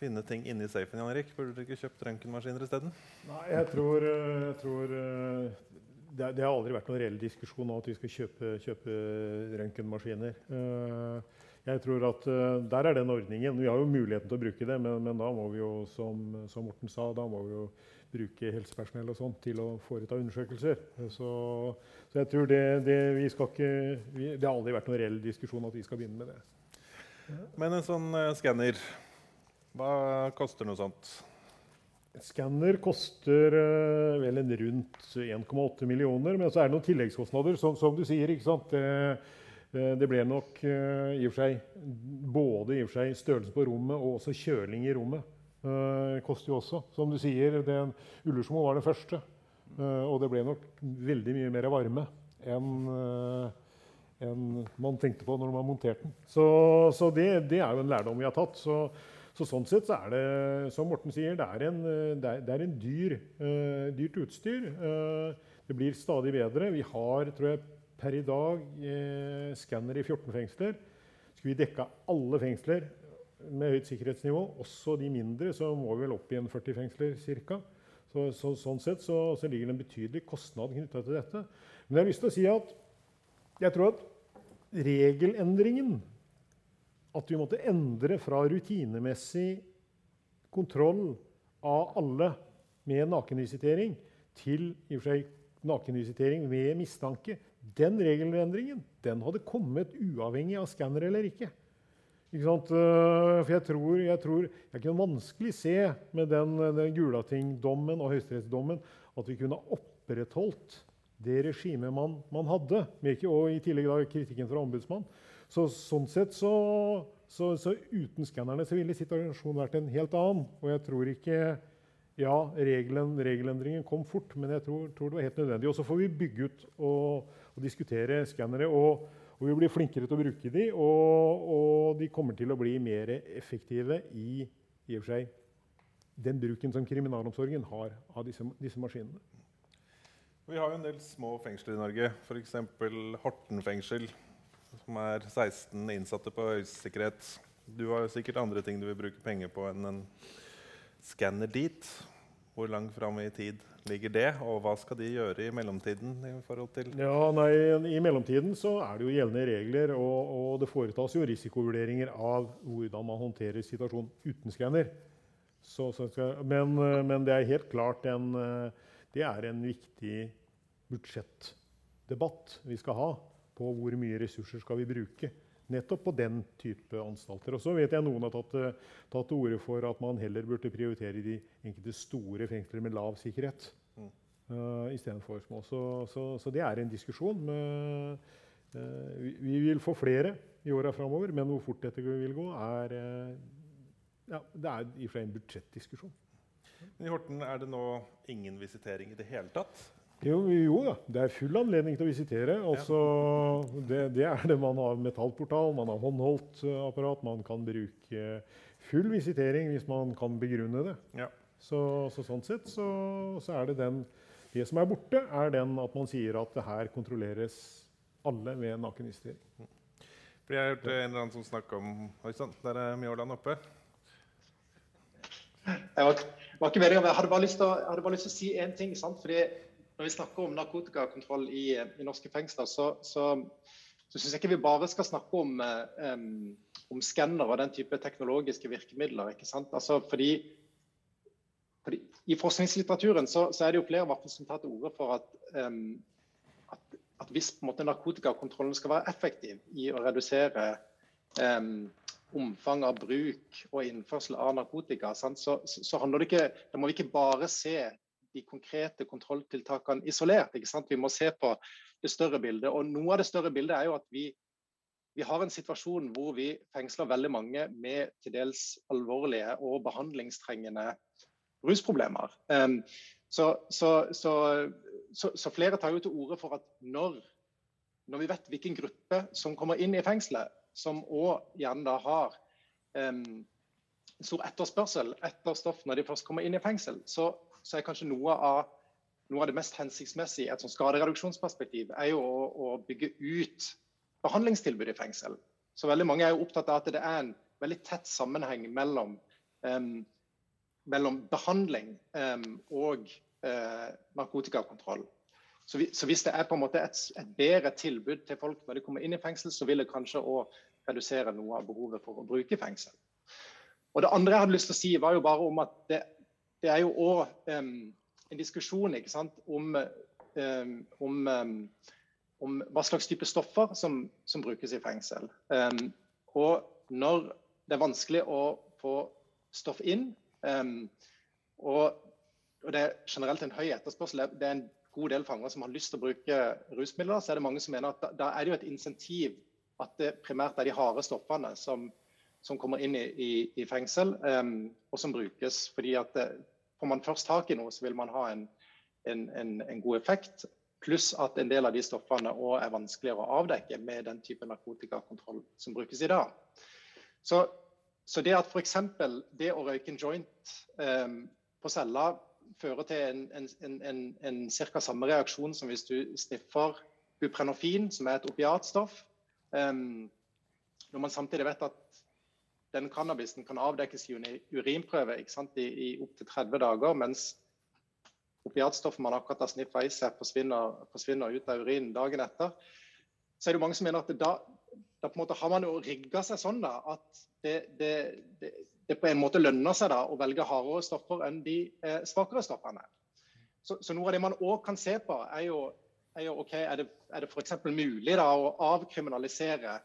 A: finne ting inni safen. Jan Erik. Burde dere ikke kjøpt røntgenmaskiner isteden?
F: Nei, jeg tror, eh, jeg tror eh, det, det, har aldri vært noen reell diskusjon om at vi skal kjøpe, kjøpe røntgenmaskiner. Uh, jeg tror at Der er den ordningen. Vi har jo muligheten til å bruke det, men, men da må vi jo, som, som, Morten sa, da må vi jo bruke helsepersonell og sånt til å foreta undersøkelser. Så, så jeg tror det, det, vi skal ikke, vi, det har aldri vært noen reell diskusjon at vi skal begynne med det.
A: Men en sånn uh, skanner, hva koster noe sånt?
F: Skanner koster uh, vel en rundt 1,8 millioner, men så er det noen tilleggskostnader, som, som du sier. ikke sant? Det, Eh, det ble nok eh, i og for seg både i og for seg størrelse på rommet og også kjøling i rommet. Uh, koster jo også. Som du sier, den Ullersmo var det første. Uh, og det ble nok veldig mye mer varme enn uh, en man tenkte på når man monterte den. Så, så det, det, er jo en lærdom vi har tatt. Så, så, sånn sett så er det, som Morten sier, det er en, det er, det er en dyr, dyrt utstyr. det blir stadig bedre. Vi har, tror jeg, per i dag uh, skanner i 14 fengsler. Skulle vi dekka alle fengsler med høyt sikkerhetsnivå, også de mindre, så må vi vel opp i en 40 fengsler ca. Så, så, sånn sett så, så, ligger det en betydelig kostnad knytta til dette. Men jeg har lyst til å si at jeg tror at regelendringen At vi måtte endre fra rutinemessig kontroll av alle med nakenvisitering til i og for seg nakenvisitering med mistanke, den regelendringen den hadde kommet uavhengig av skanner eller ikke. ikke sant? Eh, for jeg tror, jeg tror jeg kunne vanskelig se med den, den Gulating-dommen og høyesterettsdommen at vi kunne opprettholdt det regimet man, man hadde. Og i tillegg da kritikken fra ombudsmannen. Så, sånn sett så, så, så uten skannerne så ville situasjonen vært en helt annen. Og jeg tror ikke Ja, regelen, regelendringen kom fort, men jeg tror, tror, det var helt nødvendig. Og så får vi bygge ut og, og diskutere skannere. Og, og, vi blir flinkere til å bruke de, og, og de kommer til å bli mer effektive i, i og for seg den bruken som kriminalomsorgen har av disse, disse maskinene.
A: Vi har jo en del små fengsler i Norge, f.eks. Horten fengsel, som er 16 innsatte på høysikkerhet. Du har sikkert andre ting du vil bruke penger på enn en skanner dit. Hvor langt fram i tid ligger det, og hva skal de gjøre i mellomtiden? I forhold til
F: ja, nei, I mellomtiden så er det jo gjeldende regler, og, og det foretas jo risikovurderinger av hvordan man håndterer situasjonen uten skanner. Men, men, det er helt klart en, det er en viktig budsjettdebatt vi skal ha på hvor mye ressurser skal vi bruke nettopp på den type anstalter. Og så vet jeg Noen har tatt, tatt til orde for at man heller burde prioritere de enkelte store fengsler med lav sikkerhet mm. uh, istedenfor små. Så, så, så, det er en diskusjon. Med, uh, vi, vi, vil få flere i åra framover, men hvor fort dette vil gå, er uh, ja, det er i og for seg en budsjettdiskusjon.
A: Men I Horten er det nå ingen visitering i det hele tatt?
F: Jo, jo, da. Det er full anledning til å visitere. Altså, det, det, er det man har metallportal, man har håndholdt eh, apparat. Man kan bruke full visitering hvis man kan begrunne det. Ja. Så, så, sånn sett så, så, er det den Det som er borte, er den at man sier at det her kontrolleres alle ved nakenvisitering.
A: Fordi jeg har hørt en eller annen som snakker om Oi sann, der er Mjåland oppe.
E: Jeg var, var ikke meningen, jeg hadde bare lyst til å, lyst til å si én ting. Sant? Fordi når vi snakker om narkotikakontroll i, i norske fengsler, så, så, så syns jeg ikke vi bare skal snakke om, um, om skanner og den type teknologiske virkemidler. ikke sant? Altså, fordi, fordi I forskningslitteraturen så, så, er det jo flere som tar til orde for at, um, at, at hvis måte, narkotikakontrollen skal være effektiv i å redusere um, omfang av bruk og innførsel av narkotika, så, så, handler det ikke, da må vi ikke bare se de konkrete kontrolltiltakene isolert. Vi må se på det større bildet. Og Noe av det større bildet er jo at vi, vi har en situasjon hvor vi fengsler veldig mange med til dels alvorlige og behandlingstrengende rusproblemer. Um, så, så, så, så, flere tar jo til orde for at når, når, vi vet hvilken gruppe som kommer inn i fengselet, som òg gjerne da har um, stor etterspørsel etter stoff når de først kommer inn i fengsel, så, så er kanskje noe av, noe av det mest hensiktsmessige i et sånt skadereduksjonsperspektiv er jo å, å, bygge ut behandlingstilbud i fengsel. Så veldig Mange er jo opptatt av at det er en veldig tett sammenheng mellom, um, mellom behandling um, og uh, narkotikakontroll. Så, vi, så, hvis det er på en måte et, et, bedre tilbud til folk når de kommer inn i fengsel, så vil det kanskje òg redusere noe av behovet for å bruke fengsel. Og Det andre jeg hadde lyst til å si, var jo bare om at det, det er jo òg um, en diskusjon sant, om, um, om, hva slags type stoffer som, som brukes i fengsel. og når det er vanskelig å få stoff inn, og, og, det er generelt en høy etterspørsel, det er en god del fanger som har lyst til å bruke rusmidler, så er det mange som mener at da, da er det jo et insentiv at det primært er de harde stoffene som, som kommer inn i, i, i fengsel, um, og som brukes. fordi at det, Får man først tak i noe, så vil man ha en, en, en, en god effekt. Pluss at en del av de stoffene òg er vanskeligere å avdekke med den type narkotikakontroll som brukes i dag. Så, så det at f.eks. det å røyke en joint um, på cella fører til en, en, en, en ca. samme reaksjon som hvis du sniffer buprenofin, som er et opiatstoff. Um, når man samtidig vet at den cannabisen kan avdekkes i urinprøve i, i opptil 30 dager, mens opiatstoffet man akkurat har sniffa i seg, forsvinner, forsvinner, ut av urinen dagen etter. Så er det mange som mener at da, da på en måte har man jo rigga seg sånn da, at det, det, det, det på en måte lønner seg da å velge hardere stoffer enn de eh, svakere stoffene. Så, så, noe av det man òg kan se på, er jo, er jo ok, er det, er det f.eks. mulig da å avkriminalisere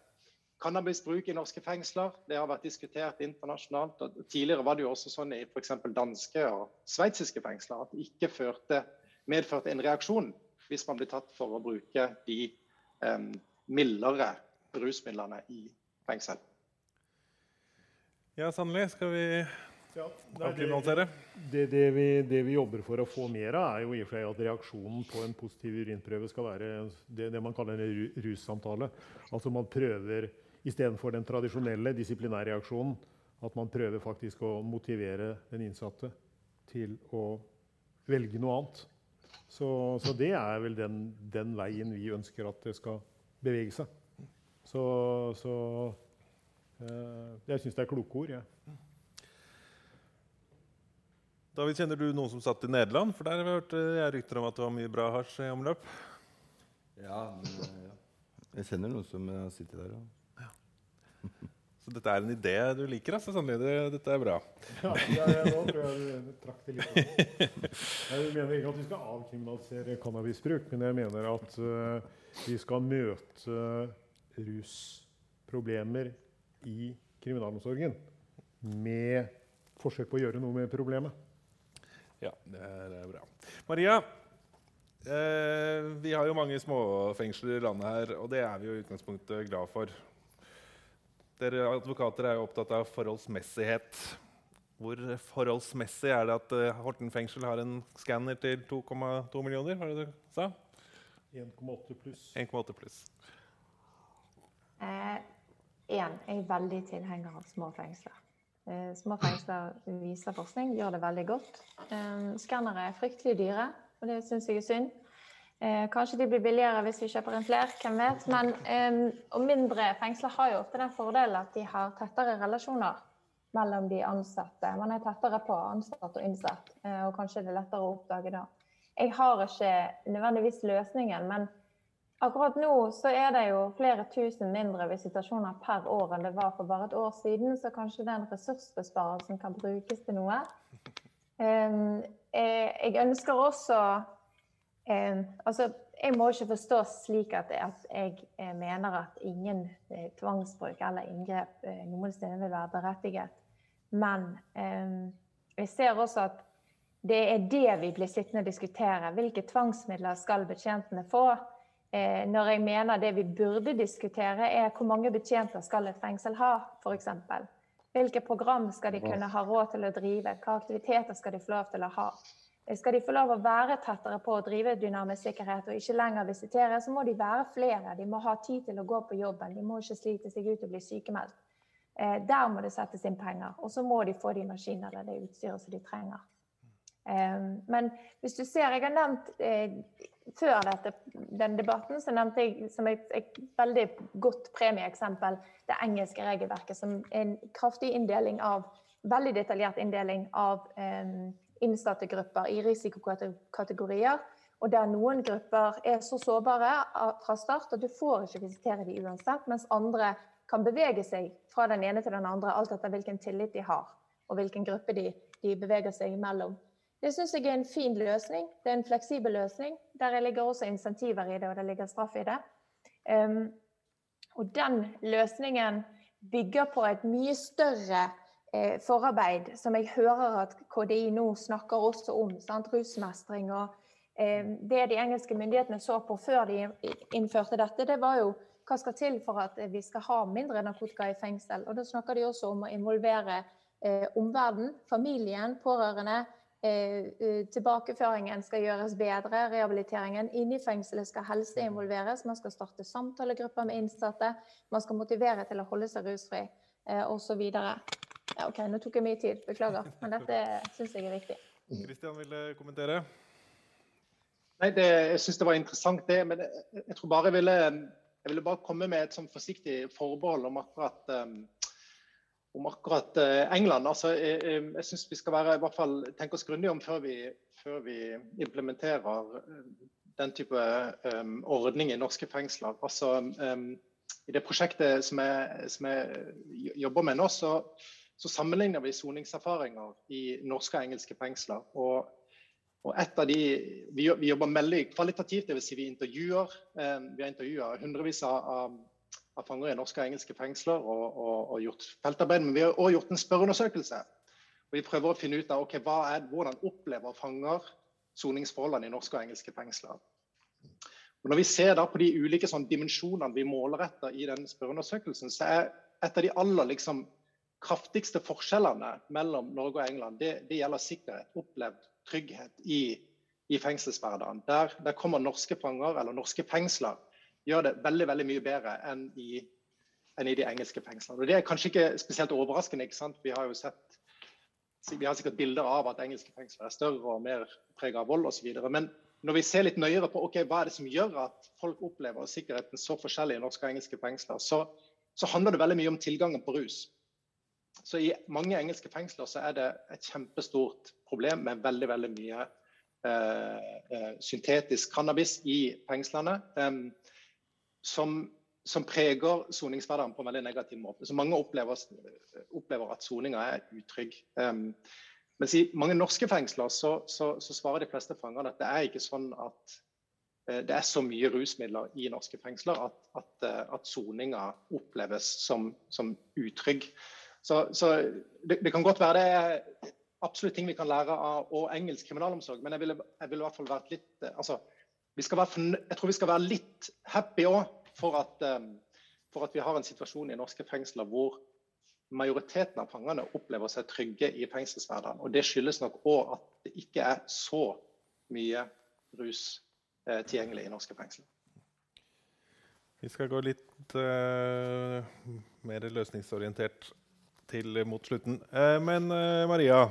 E: cannabisbruk i norske fengsler? Det har vært diskutert internasjonalt. og Tidligere var det jo også sånn i f.eks. danske og sveitsiske fengsler at det ikke førte, medførte en reaksjon hvis man blir tatt for å bruke de um, mildere rusmidlene i fengsel.
A: Ja, Sannelig, skal vi
F: ja,
A: det,
F: Det, det, vi, det, vi, jobber for å få mer av, er jo i og for seg at reaksjonen på en positiv urinprøve skal være det, det man kaller en russamtale. Altså man prøver istedenfor den tradisjonelle disiplinærreaksjonen, at man prøver faktisk å motivere den innsatte til å velge noe annet. Så, så det er vel den, den, veien vi ønsker at det skal bevege seg. Så, så Eh, jeg syns det er kloke ord. Ja.
A: David, kjenner du noen som satt i Nederland? For der har vi hørt eh, jeg rykter om at det var mye bra hasj i omløp.
B: Ja, men, eh, ja, jeg kjenner noen som har sittet der. Ja.
A: Så dette er en idé du liker? altså, Sannelig, det, dette er bra.
F: Ja, ja, nå tror jeg du trakk det litt Jeg mener ikke at vi skal avkriminalisere cannabisbruk, men jeg mener at uh, vi skal møte rusproblemer i kriminalomsorgen med forsøk på å gjøre noe med problemet.
A: Ja, det er bra. Maria, eh, vi har jo mange småfengsler i landet her, og det er vi jo i utgangspunktet glad for. Dere advokater er jo opptatt av forholdsmessighet. Hvor forholdsmessig er det at uh, Horten fengsel har en skanner til 2,2 millioner? Var det du sa?
F: 1,8 pluss.
A: 1,8 pluss.
C: Eh, jeg er veldig tilhenger av små fengsler. Eh, små fengsler viser forskning, gjør det veldig godt. Eh, skannere er fryktelig dyre, og det syns jeg er synd. Eh, kanskje de blir billigere hvis vi kjøper inn flere, hvem vet. Men, og mindre fengsler har jo ofte den fordelen at de har tettere relasjoner mellom de ansatte. Man er tettere på ansatt og innsatt, og kanskje det er lettere å oppdage da. Jeg har ikke nødvendigvis løsningen, men Akkurat nå så er det jo flere tusen mindre visitasjoner per år enn det var for bare et år siden, så kanskje den ressursbesparelsen kan brukes til noe. Eh, jeg ønsker også ehm, Altså, jeg må ikke forstås slik at, jeg eh, mener at ingen eh, tvangsbruk eller inngrep noen steder vil være berettiget. Men jeg ser også at det er det vi blir sittende og diskutere. Hvilke tvangsmidler skal betjentene få? Eh, når jeg mener det vi burde diskutere, er hvor mange betjenter skal et fengsel ha, f.eks. Hvilke program skal de kunne ha råd til å drive? Hvilke aktiviteter skal de få lov til å ha? Eh, skal de få lov å være tettere på å drive dynamisk sikkerhet og ikke lenger visitere, så må de være flere. De må ha tid til å gå på jobben. De må ikke slite seg ut og bli sykemeldt. Eh, der må det settes inn penger. Og så må de få de maskiner eller det utstyret som de trenger. Men hvis du ser, jeg har nevnt før dette, den debatten så nevnte jeg som et, et veldig godt premieeksempel det engelske regelverket, som en kraftig inndeling av veldig detaljert inndeling av um, innsatte i risikokategorier. Og der noen grupper er så sårbare fra start at du får ikke visitere dem uansett, mens andre kan bevege seg fra den ene til den andre, alt etter hvilken tillit de har, og hvilken gruppe de, de beveger seg imellom. Det syns jeg er en fin løsning. Det er en fleksibel løsning. Der ligger også insentiver i det, og det ligger straff i det. Um, og den løsningen bygger på et mye større eh, forarbeid, som jeg hører at KDI nå snakker også om. Sant? Rusmestring og eh, Det de engelske myndighetene så på før de innførte dette, det var jo hva skal til for at vi skal ha mindre narkotika i fengsel. Og Da snakker de også om å involvere eh, omverdenen, familien, pårørende, Eh, tilbakeføringen skal gjøres bedre, rehabiliteringen. Inne i fengselet skal helse involveres. Man skal starte samtalegrupper med innsatte. Man skal motivere til å holde seg rusfri eh, osv. Ja, OK, nå tok jeg mye tid. Beklager. Men dette syns jeg er viktig.
A: Kristian ville kommentere?
E: Nei, det, Jeg syns det var interessant, det. Men jeg, jeg tror bare jeg ville, jeg ville bare komme med et sånn forsiktig forbehold om akkurat um, om akkurat eh, England. Altså, jeg jeg, syns vi skal være, i hvert fall tenke oss grundig om før vi, før vi implementerer eh, den type um, ordning i norske fengsler. Altså, um, I det prosjektet som jeg, som jeg, jobber med nå, så så sammenligner vi soningserfaringer i norske og engelske fengsler. Og, og et av de, vi, vi, jobber veldig kvalitativt, dvs. Si vi intervjuer eh, vi har intervjua hundrevis av, av, fanger i norske og engelske fengsler og, og, og gjort feltarbeid. Men vi har også gjort en spørreundersøkelse. Og vi prøver å finne ut av okay, er, hvordan opplever fanger soningsforholdene i norske og engelske fengsler. Og når vi ser på de ulike sånn, dimensjonene vi måler etter i den spørreundersøkelsen, så er et av de aller liksom, kraftigste forskjellene mellom Norge og England, det, det gjelder sikkerhet, opplevd trygghet i, i fengselshverdagen. Der, der, kommer norske fanger, eller norske fengsler, gjør det veldig veldig mye bedre enn i, enn i de engelske fengslene. Og Det er kanskje ikke spesielt overraskende. ikke sant? Vi har jo sett vi har sikkert bilder av at engelske fengsler er større og mer preget av vold osv. Men når vi ser litt nøyere på okay, hva er det som gjør at folk opplever sikkerheten så forskjellig i norske og engelske fengsler, så, så, handler det veldig mye om tilgangen på rus. Så I mange engelske fengsler så er det et kjempestort problem med veldig veldig mye eh, eh syntetisk cannabis i fengslene. Eh, som, som, preger soningshverdagen på en veldig negativ måte. Så mange opplever, opplever at soninga er utrygg. Eh, mens i mange norske fengsler så, så, så svarer de fleste fangene at det er ikke sånn at eh, det er så mye rusmidler i norske fengsler at, at, eh, at soninga oppleves som, som utrygg. Så, så det, det, kan godt være det er absolutt ting vi kan lære av og engelsk kriminalomsorg, men jeg ville, jeg ville i hvert fall vært litt eh, altså, være, Jeg tror vi skal være litt happy òg for, for, at vi har en situasjon i norske fengsler hvor majoriteten av fangene opplever seg trygge i fengselshverdagen. Og det skyldes nok òg at det ikke er så mye rus eh, tilgjengelig i norske fengsler.
A: Vi skal gå litt uh, mer løsningsorientert til mot slutten. Uh, men uh, Maria,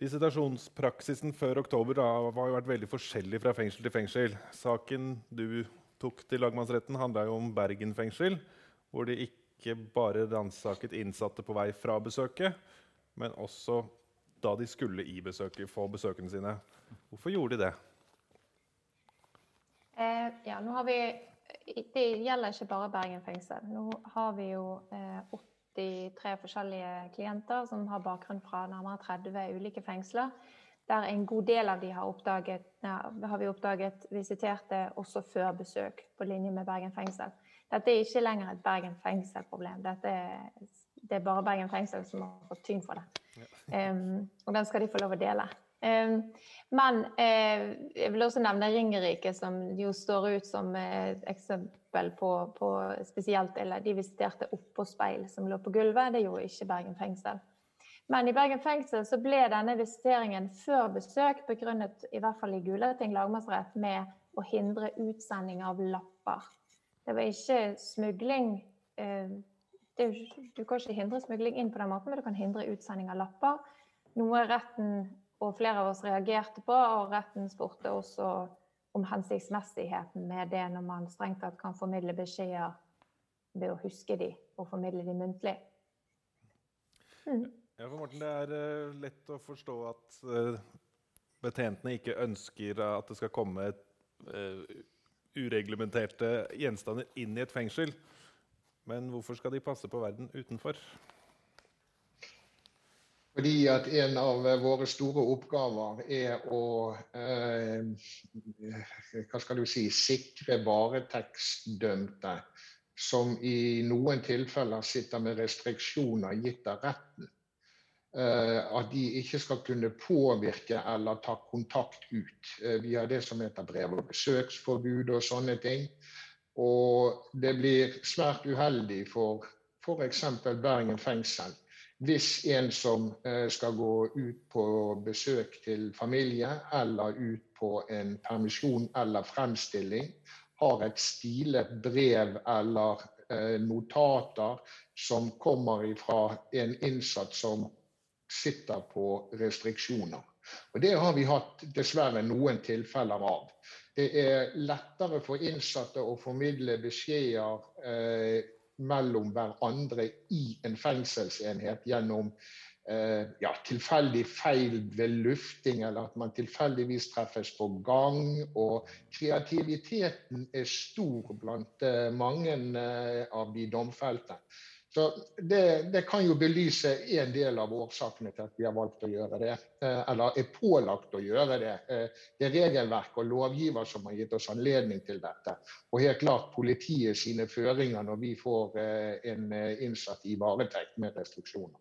A: visitasjonspraksisen før oktober da, har jo vært veldig forskjellig fra fengsel til fengsel. Saken du tok til lagmannsretten, handla om Bergen fengsel, hvor de ikke bare ransaket innsatte på vei fra besøket, men også da de skulle i besøket, få besøkene sine. Hvorfor gjorde de det?
C: Eh, ja, nå har vi, Det gjelder ikke bare Bergen fengsel. Nå har vi jo eh, 83 forskjellige klienter som har bakgrunn fra nærmere 30 ulike fengsler. Der en god del av de har, oppdaget, ja, har vi oppdaget visiterte også før besøk, på linje med Bergen fengsel. Dette er ikke lenger et Bergen fengsel-problem. Dette er, det er bare Bergen fengsel som har fått tyn for det. Ja. Um, og den skal de få lov å dele. Men uh, jeg vil også nevne Ringerike, som jo står ut som et eksempel på, på spesielt De visiterte oppå speil som lå på gulvet. Det gjorde ikke Bergen fengsel. Men i Bergen fengsel så ble denne visiteringen før besøk begrunnet, i hvert fall i Gulating lagmannsrett, med å hindre utsending av lapper. Det var ikke smugling eh, det, Du kan ikke hindre smugling inn på den måten, men du kan hindre utsending av lapper. Noe retten og flere av oss reagerte på, og retten spurte også om hensiktsmessigheten med det når man strengt tatt kan formidle beskjeder ved å huske de og formidle de muntlig.
A: Mm. Ja, for Morten, Det er uh, lett å forstå at uh, betjentene ikke ønsker at det skal komme uh, ureglementerte gjenstander inn i et fengsel. Men hvorfor skal de passe på verden utenfor?
D: Fordi at en av våre store oppgaver er å eh, hva skal du si, sikre varetektsdømte som i noen tilfeller sitter med restriksjoner gitt av retten. Eh, at de ikke skal kunne påvirke eller ta kontakt ut. Eh, vi det som heter brev- og besøksforbud og sånne ting. Og det blir svært uheldig for f.eks. Bergen fengsel hvis en som eh, skal gå ut på besøk til familie eller ut på en permisjon eller fremstilling, har et stilet brev eller notater som kommer fra en innsatt som sitter på restriksjoner. Og Det har vi hatt dessverre noen tilfeller av. Det er lettere for innsatte å formidle beskjeder eh, mellom hverandre i en fengselsenhet gjennom eh, ja, tilfeldig feil ved lufting, eller at man tilfeldigvis treffes på gang. Og kreativiteten er stor blant eh, mange eh, av de domfelte. Så det, det, kan jo belyse en del av årsakene til at vi har valgt å gjøre det. Eh, eller er pålagt å gjøre det. Eh, det er regelverk og lovgiver som har gitt oss anledning til dette. Og helt klart politiet sine føringer når vi får eh, en innsatt i varetekt med restriksjoner.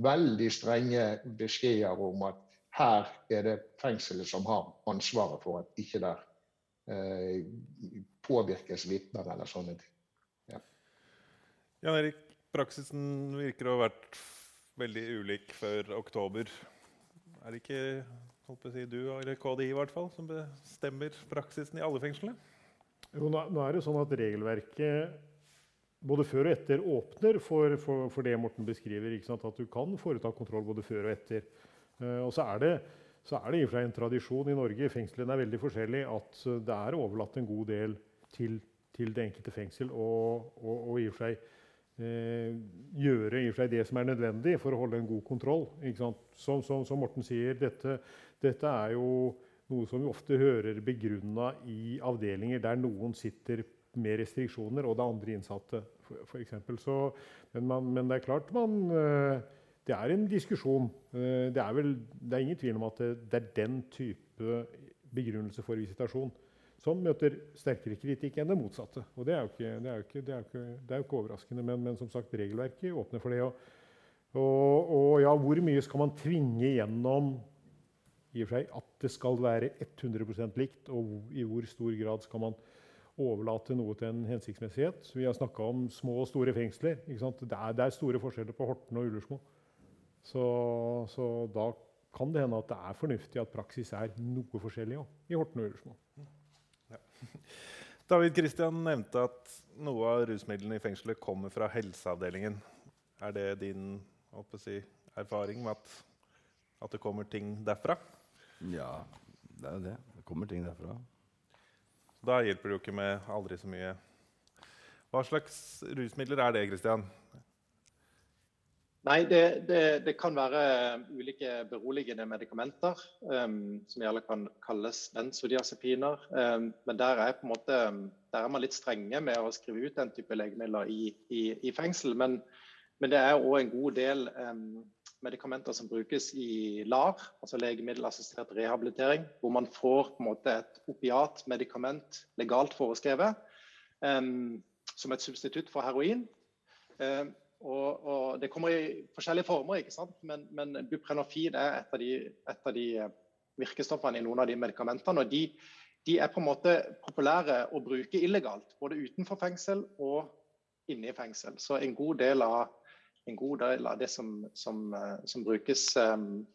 D: Veldig strenge beskjeder om at her er det fengselet som har ansvaret for at ikke der påvirkes vitner eller sånne ting. Ja.
A: Jan Erik, Praksisen virker å ha vært veldig ulik før oktober. Er det ikke si, du eller KDI i hvert fall, som bestemmer praksisen i alle fengslene?
F: Jo, nå er det sånn at Regelverket både før og etter åpner for, for, for det Morten beskriver. At du kan foreta kontroll både før og etter. Uh, og så er det så er det en tradisjon i Norge fengslene er veldig forskjellige, at det er overlatt en god del til, til det enkelte fengsel. Og, og, og i og for seg eh, gjøre i seg det som er nødvendig for å holde en god kontroll. Som, som, som, Morten sier, dette, dette, er jo noe som vi ofte hører begrunna i avdelinger der noen sitter med restriksjoner, og det er andre innsatte. For men, men, det er klart man eh, Det er en diskusjon. Eh, det er, vel, det er ingen tvil om at det, det er den type begrunnelse for visitasjon som møter sterkere kritikk enn det motsatte. Og det er jo ikke, er jo ikke, er jo ikke, er jo ikke overraskende, men, men, som sagt, regelverket åpner for det. Og, og, og, ja, hvor mye skal man tvinge gjennom i og for seg, at det skal være 100% likt, og i hvor stor grad skal man overlate noe til en hensiktsmessighet? Vi har snakka om små og store fengsler. Det det, er, store forskjeller på Horten og Ullersmo. Så, så, da kan det hende at det er fornuftig at praksis er noe forskjellig òg i Horten og Ullersmo.
A: David Kristian nevnte at noe av rusmidlene i fengselet kommer fra helseavdelingen. Er det din si, erfaring med at, at, det kommer ting derfra?
B: Ja, det er jo det. Det kommer ting derfra.
A: Da hjelper det jo ikke med aldri så mye. Hva slags rusmidler er det, Kristian?
E: Nei, det, det, det, kan være ulike beroligende medikamenter, um, som gjerne kan kalles benzodiazepiner. Um, men der er, måte, der er, man litt strenge med å skrive ut den type legemidler i, i, i fengsel. Men, men, det er òg en god del um, medikamenter som brukes i LAR, altså legemiddelassistert rehabilitering, hvor man får måte et opiatmedikament legalt foreskrevet som et substitutt for heroin. Og, og, Det kommer i forskjellige former, ikke sant? men, men buprenorfin er et av, de, et av, de, eh, virkestoffene i noen av de medikamentene. og de, de, er på en måte populære å bruke illegalt, både utenfor fengsel og inne i fengsel. Så en god del av, god del av det som, som, eh, som brukes um,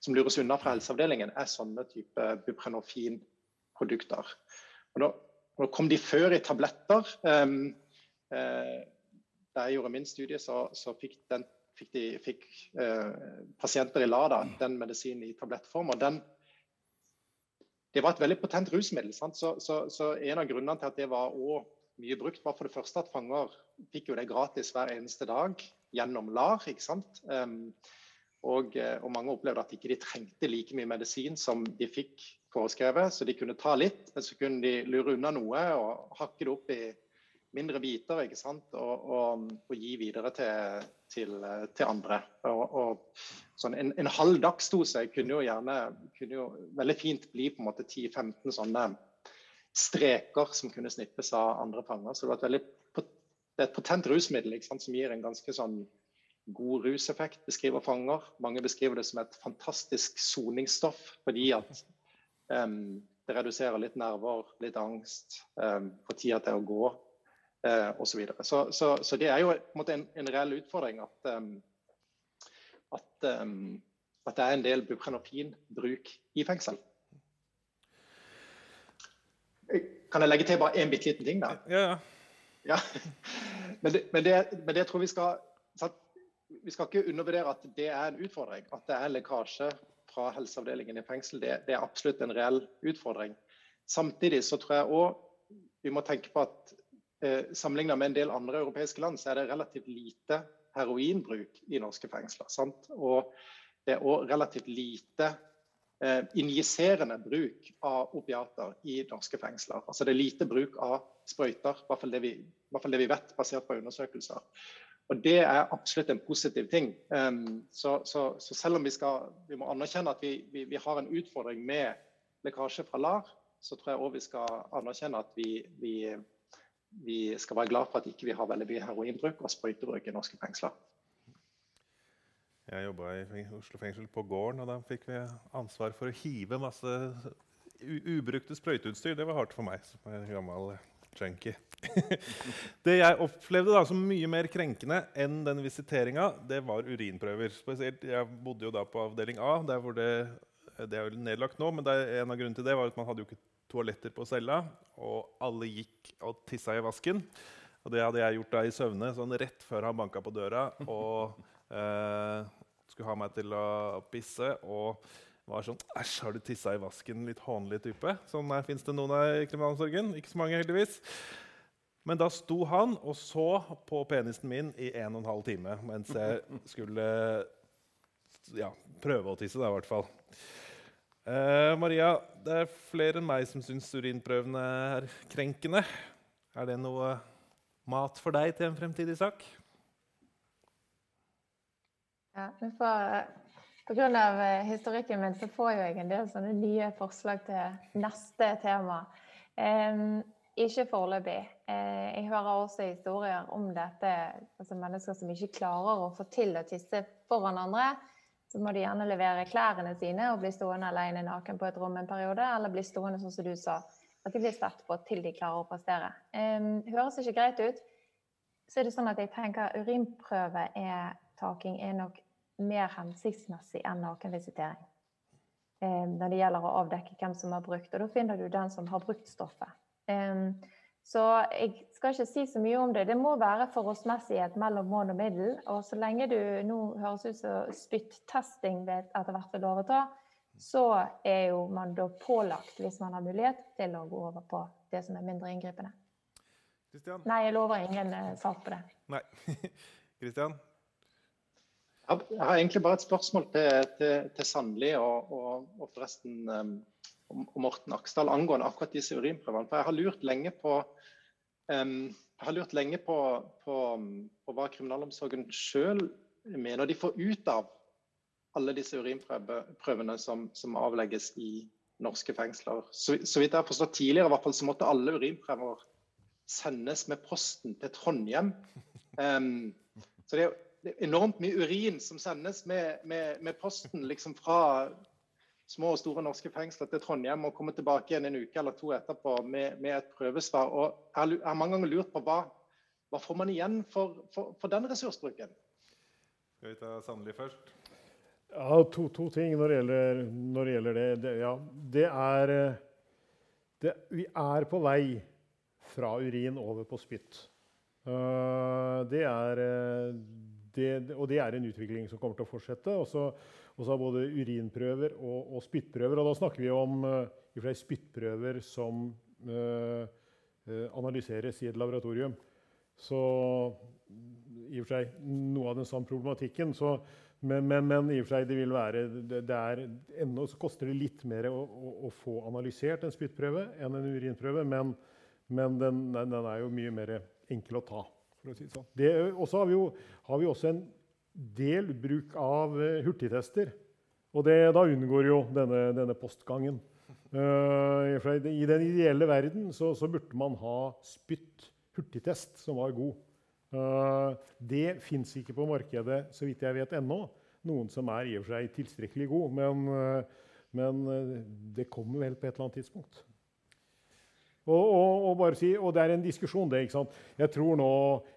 E: som lures unna fra helseavdelingen, er sånne type buprenorfinprodukter. Og nå, nå kom de før i tabletter. Um, uh, da jeg gjorde min studie, så, så fikk, den, fikk, de, fikk eh, pasienter i LADA den medisinen i tablettform. og den det var et veldig potent rusmiddel. Så, så, så, En av grunnene til at det var mye brukt, var for det første at fanger fikk jo det gratis hver eneste dag gjennom LAR. ikke sant? Um, og, eh, og, mange opplevde at ikke de trengte like mye medisin som de fikk foreskrevet. Så de kunne ta litt, men så kunne de lure unna noe og hakke det opp i mindre biter ikke sant? Og, og, og gi videre til, til, til andre. Og, sånn en, en, halv dagsdose kunne jo gjerne kunne jo veldig fint bli på en måte 10-15 sånne streker som kunne snippes av andre fanger. Så det, var et veldig, det er et potent rusmiddel ikke sant, som gir en ganske sånn god ruseffekt, beskriver fanger. Mange beskriver det som et fantastisk soningsstoff fordi at um, det reduserer litt nerver, litt angst, um, får tida til å gå eh, osv. Så, så, så, så det er jo en, en, en reell utfordring at, um, at, um, at, det er en del buprenorfinbruk i fengsel. Kan jeg legge til bare én bitte liten ting der?
A: Ja.
E: ja. Men, det, men, det, men det tror vi skal Vi skal ikke undervurdere at det er en utfordring. At det er en lekkasje fra helseavdelingen i fengsel. Det, det er absolutt en reell utfordring. Samtidig så tror jeg òg vi må tenke på at sammenlignet med en del andre europeiske land, så er det relativt lite heroinbruk i norske fengsler. Og det er òg relativt lite eh, injiserende bruk av opiater i norske fengsler. Altså det er lite bruk av sprøyter, i hvert fall det vi, det vi vet basert på undersøkelser. Og det er absolutt en positiv ting. Um, så, så, så, selv om vi, skal, vi må anerkjenne at vi, vi, vi, har en utfordring med lekkasje fra LAR, så tror jeg òg vi skal anerkjenne at vi, skal være glad for at ikke vi ikke har veldig mye heroinbruk og sprøytebruk i norske fengsler.
A: Jeg jobba i Oslo fengsel på gården, og da fikk vi ansvar for å hive masse ubrukte sprøyteutstyr. Det var hardt for meg som er gammel junkie. det jeg opplevde da som mye mer krenkende enn den visiteringa, det var urinprøver. Spesielt, Jeg bodde jo da på avdeling A, der hvor det, det er nedlagt nå. Men er, en av grunnene til det var at man hadde jo ikke toaletter på cella, og alle gikk og tissa i vasken. Og det hadde jeg gjort da i søvne, sånn rett før han banka på døra. og eh, skulle ha meg til å pisse. Og var sånn Æsj, har du tissa i vasken? Litt hånlig type. Sånn fins det noen av i kriminalomsorgen. Ikke så mange, heldigvis. Men da sto han og så på penisen min i en og en halv time mens jeg skulle ja, prøve å tisse, da, i hvert fall. Eh, Maria, det er flere enn meg som syns urinprøvene er krenkende. Er det noe mat for deg til en fremtidig sak?
C: Ja, Pga. av historikken min så får jeg en del sånne nye forslag til neste tema. Um, ikke foreløpig. Jeg hører også historier om dette, altså mennesker som ikke klarer å få til å tisse foran andre. Så må de gjerne levere klærne sine og bli stående alene naken på et rom en periode. Eller bli stående sånn som du sa, at de blir sett på til de klarer å prestere. Um, høres ikke greit ut. Så er det sånn at jeg tenker urinprøve er nok mer hensiktsmessig enn nakenvisitering. Um, når det gjelder å avdekke hvem som har brukt. Og da finner du den som har brukt stoffet. Eh, så jeg skal ikke si så mye om det. Det må være forholdsmessighet mellom mål og middel. Og så lenge du nå høres ut som spyttesting etter hvert vil overta, så er jo man da pålagt, hvis man har mulighet, til å gå over på det som er mindre inngripende.
A: Christian?
C: Nei, jeg lover ingen sak på det.
A: Nei. Kristian?
E: Jeg har egentlig bare et spørsmål til, til, til Sandli og, og, og, forresten um, og Morten Aksdal angående akkurat disse urinprøvene. For jeg har lurt lenge på, um, lurt lenge på, på, på hva kriminalomsorgen sjøl mener de får ut av alle disse urinprøvene som, som avlegges i norske fengsler. Så, så, vidt jeg har forstått tidligere, i hvert fall, så måtte alle urinprøver sendes med posten til Trondheim. Um, så det er jo enormt mye urin som sendes med, med, med, posten liksom fra små og store norske fengsler til Trondheim og kommer tilbake igjen en uke eller to etterpå med, med et prøvesvar. Og jeg har mange ganger lurt på hva, hva får man igjen for, for, for den ressursbruken?
A: Skal vi ta Sandli først?
F: Ja, to, to ting når det gjelder, når det, gjelder det. det, ja, det er det, Vi er på vei fra urin over på spytt. Uh, det er det, og det er en utvikling som kommer til å fortsette. Og så har både urinprøver og, og, spyttprøver. Og da snakker vi om uh, spyttprøver som uh, analyseres i et laboratorium. Så i og for seg noe av den samme problematikken. Så, men, men, men, i og for seg det vil være det, det er, Ennå så litt mer å, å, å, få analysert en spyttprøve enn en urinprøve. Men, men den, den, er jo mye mer enkel å ta for å si det sånn. Det, også har vi, jo, har vi også en del bruk av uh, hurtigtester. Og det, da unngår jo denne, denne postgangen. Uh, I den ideelle verden så, så, burde man ha spytt hurtigtest som var god. Uh, det fins ikke på markedet så vidt jeg vet ennå. Noen som er i og for seg tilstrekkelig god. Men, men det kommer vel på et eller annet tidspunkt. Og, og, og, bare si, og det er en diskusjon, det. ikke sant? Jeg tror nå,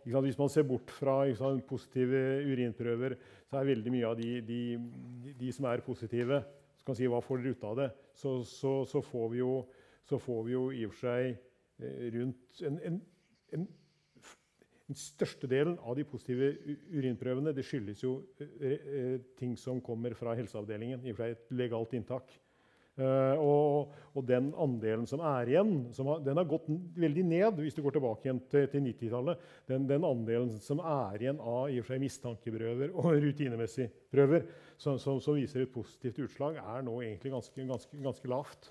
F: sant, Hvis man ser bort fra sant, positive urinprøver, så er veldig mye av de, de, de som er positive så kan si hva får dere ut av det, så, så, så, får, vi jo, så får vi jo i og for seg eh, rundt en, en, en, Den største delen av de positive urinprøvene det skyldes jo eh, eh, ting som kommer fra helseavdelingen. i og for seg et legalt inntak. Uh, og, og, den andelen som er igjen, som har, den har gått veldig ned hvis du går tilbake igjen til, til 90-tallet. Den, den, andelen som er igjen av i og for seg mistankeprøver og rutinemessige prøver, som, som, som, viser et positivt utslag, er nå egentlig ganske, ganske, ganske lavt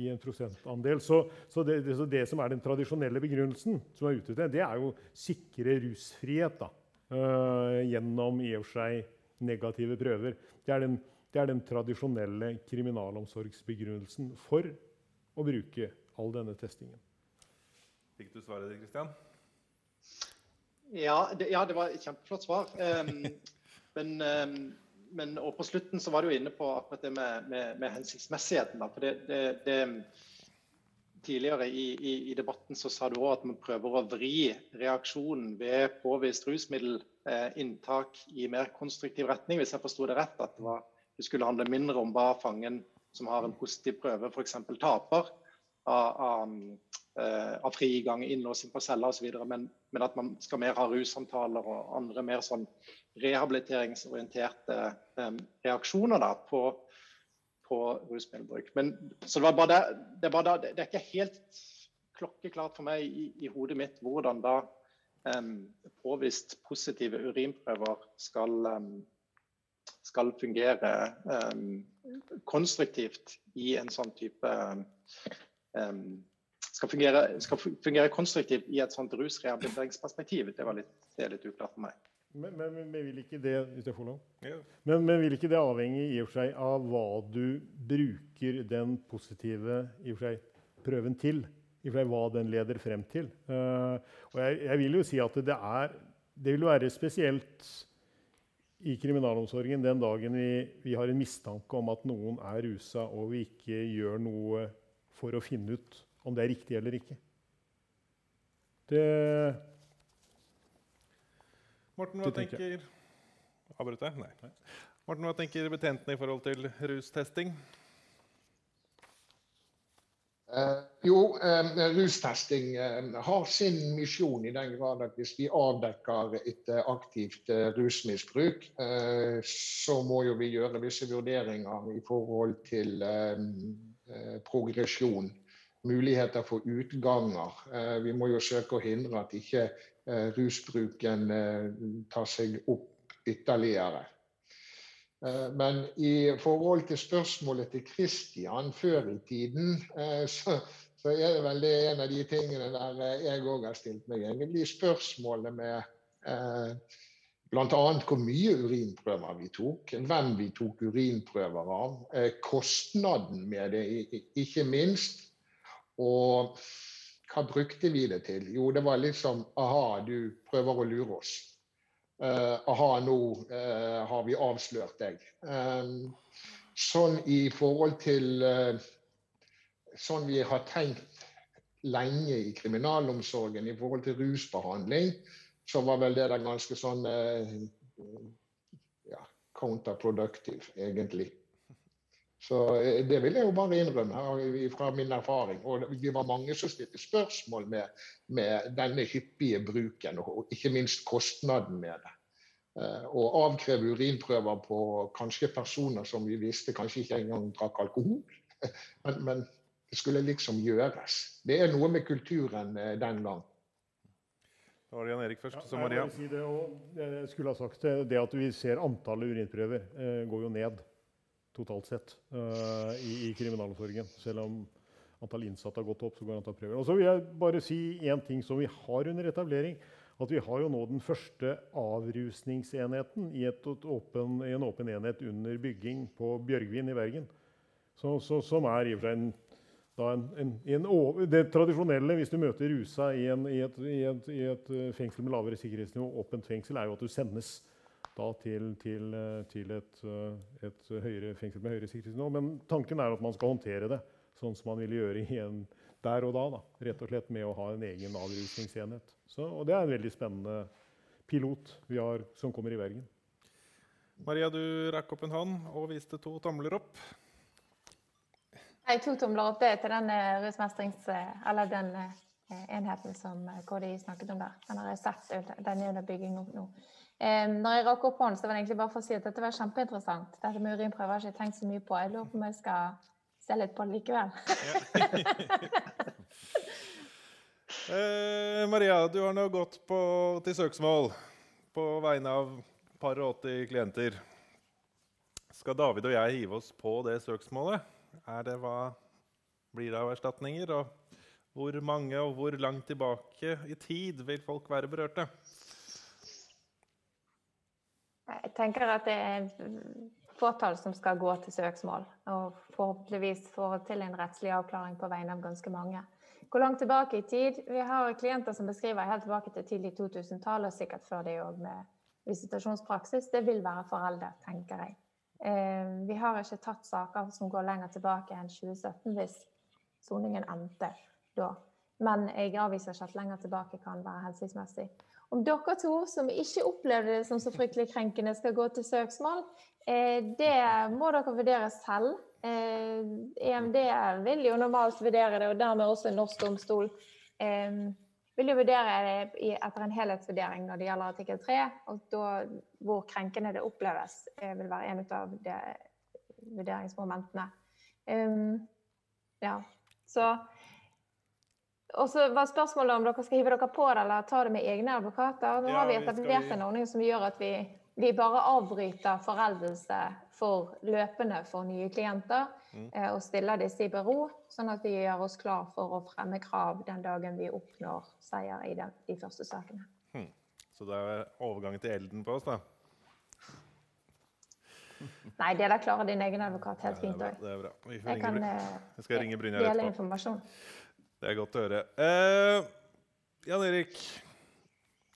F: i en prosentandel. Så, så, det, det, så, det, som er den tradisjonelle begrunnelsen, som er ute til, det er jo sikre rusfrihet. da. uh, gjennom i og for seg negative prøver. Det er, den, det er den tradisjonelle kriminalomsorgsbegrunnelsen for å bruke all denne testingen.
A: Fikk du svaret, Kristian?
E: Ja, ja, det var et kjempeflott svar. Um, men, um, men, og på slutten så var du inne på akkurat det med, med, med hensiktsmessigheten. Da. For det, det, det, tidligere i, i, i, debatten så sa du òg at man prøver å vri reaksjonen ved påvist rusmiddelinntak eh, i mer konstruktiv retning, hvis jeg forsto det rett. At det, var, det, skulle handle mindre om hva fangen som har en positiv prøve, f.eks. taper av, av, eh, av frigang, innlåsing på cella osv. Men, men at man skal mer ha russamtaler og andre mer sånn rehabiliteringsorienterte um, reaksjoner da, på på rusmiddelbruk. Men, så det, det, det, bare det, er ikke helt klokkeklart for meg i, i hodet mitt hvordan da um, påvist positive urinprøver skal, um, skal fungere um, konstruktivt i en sånn type skal fungere, skal fungere, konstruktivt i et sånt rusrehabiliteringsperspektiv. Det, var litt, det er litt uklart for meg.
F: Men, men, men, vil ikke det? Ja. Men, men, vil ikke det avhenge i og for seg av hva du bruker den positive i og for seg, prøven til? I og for seg hva den leder frem til. Uh, og jeg, jeg, vil jo si at det, er, det vil være spesielt i kriminalomsorgen den dagen vi, vi, har en mistanke om at noen er rusa, og vi ikke gjør noe for å finne ut om det er riktig eller ikke. Det
A: Morten, hva tenker Avbrøt jeg? Nei. Morten, hva tenker betjentene i forhold til rustesting?
D: Uh, jo, uh, rustesting uh, har sin misjon i den grad at hvis vi avdekker et aktivt rusmisbruk, så må jo vi gjøre visse vurderinger i forhold til progresjon. Muligheter for utganger. vi må jo søke å hindre at ikke Eh, rusbruken eh, tar seg opp ytterligere. Eh, men i forhold til spørsmålet til Kristian før i tiden, så, så, er det vel det en av de tingene der jeg òg har stilt meg egentlig spørsmålet med eh, bl.a. hvor mye urinprøver vi tok, hvem vi tok urinprøver av, eh, kostnaden med det, ikke minst. Og hva brukte vi det til? Jo, det var liksom Aha, du prøver å lure oss. Uh, aha, nå uh, har vi avslørt deg. Um, sånn i forhold til uh, Sånn vi har tenkt lenge i kriminalomsorgen i forhold til rusbehandling, så var vel det der ganske sånn ja, counterproductive, egentlig. Så eh, Det vil jeg jo bare innrømme fra min erfaring. Og Vi var mange som stilte spørsmål med, med denne hyppige bruken, og ikke minst kostnaden med det. Å og avkreve urinprøver på kanskje personer som vi visste kanskje ikke engang drakk alkohol. Men, men det skulle liksom gjøres. Det er noe med kulturen eh, den gang.
A: Da var det Jan Erik først, så Maria.
F: Jeg, si det, jeg skulle ha sagt det, det at vi ser antallet urinprøver eh, går jo ned totalt sett uh, i, i, kriminalomsorgen. Selv om antall innsatte har gått opp, så går antall prøver. Og så vil jeg bare si én ting som vi har under etablering. At vi har jo nå den første avrusningsenheten i, åpen, i en åpen enhet under bygging på Bjørgvin i Bergen. Så, så, som er i og for seg en en, en, en, det tradisjonelle hvis du møter rusa i, i, et, i, et, et, fengsel med lavere sikkerhetsnivå, åpent fengsel, er jo at du sendes da til, til, eh, til et, eh, et, høyere fengsel med høyere sikkerhetsnivå. Men tanken er at man skal håndtere det sånn som man ville gjøre igjen der og da. da. Rett og slett med å ha en egen avrusningsenhet. Så, og det er en veldig spennende pilot vi har, som kommer i Bergen.
A: Maria, du rakk opp en hånd og viste to tomler opp.
C: Nei, to tomler opp det til den eh, rusmestrings... Eller den enheten som KDI snakket om der. Den har jeg sett. Den er under bygging nå. Eh, når jeg rakk opp hånden, så var det egentlig bare for å si at dette var kjempeinteressant. Dette med urinprøver har jeg ikke tenkt så mye på. Jeg lurer på om jeg skal se litt på det likevel.
A: eh, Maria, du har nå gått på, til søksmål på vegne av par og 80 klienter. Skal David og jeg hive oss på det søksmålet? Er det hva blir det av erstatninger? Og hvor mange og hvor langt tilbake i tid vil folk være berørte?
C: Tenker at det er fåtall som skal gå til søksmål, og forhåpentligvis få til en rettslig avklaring på vegne av ganske mange. Hvor langt tilbake i tid? Vi har klienter som beskriver helt tilbake til tidlig 2000-tall, og sikkert før det òg med visitasjonspraksis. Det vil være foreldet, tenker jeg. Eh, vi har ikke tatt saker som går lenger tilbake enn 2017, hvis soningen endte da. Men jeg avviser ikke at lenger tilbake kan være hensiktsmessig. Om dere to som ikke opplevde det som så fryktelig krenkende, skal gå til søksmål, eh, det må dere vurdere selv. EMD eh, e vil jo normalt vurdere det, og dermed også norsk domstol vil jo vurdere det etter en helhetsvurdering når det gjelder artikkel 3. Og da, hvor krenkende det oppleves, eh, vil være en av de vurderingsmomentene. Ja, så og så var spørsmålet om dere skal hive dere på det eller ta det med egne advokater. Nå ja, har vi etablert vi... en ordning som gjør at vi, vi bare avbryter foreldelse for løpende for nye klienter. Mm. Eh, og stiller disse i bero, sånn at vi gjør oss klar for å fremme krav den dagen vi oppnår seier i de, de første sakene. Hmm.
A: Så det er overgangen til elden på oss, da?
C: Nei, det der klarer din egen advokat helt fint
A: òg. Jeg, kan, jeg skal ringe Brynjar
C: etterpå.
A: Det er godt å høre. Eh, Jan Erik,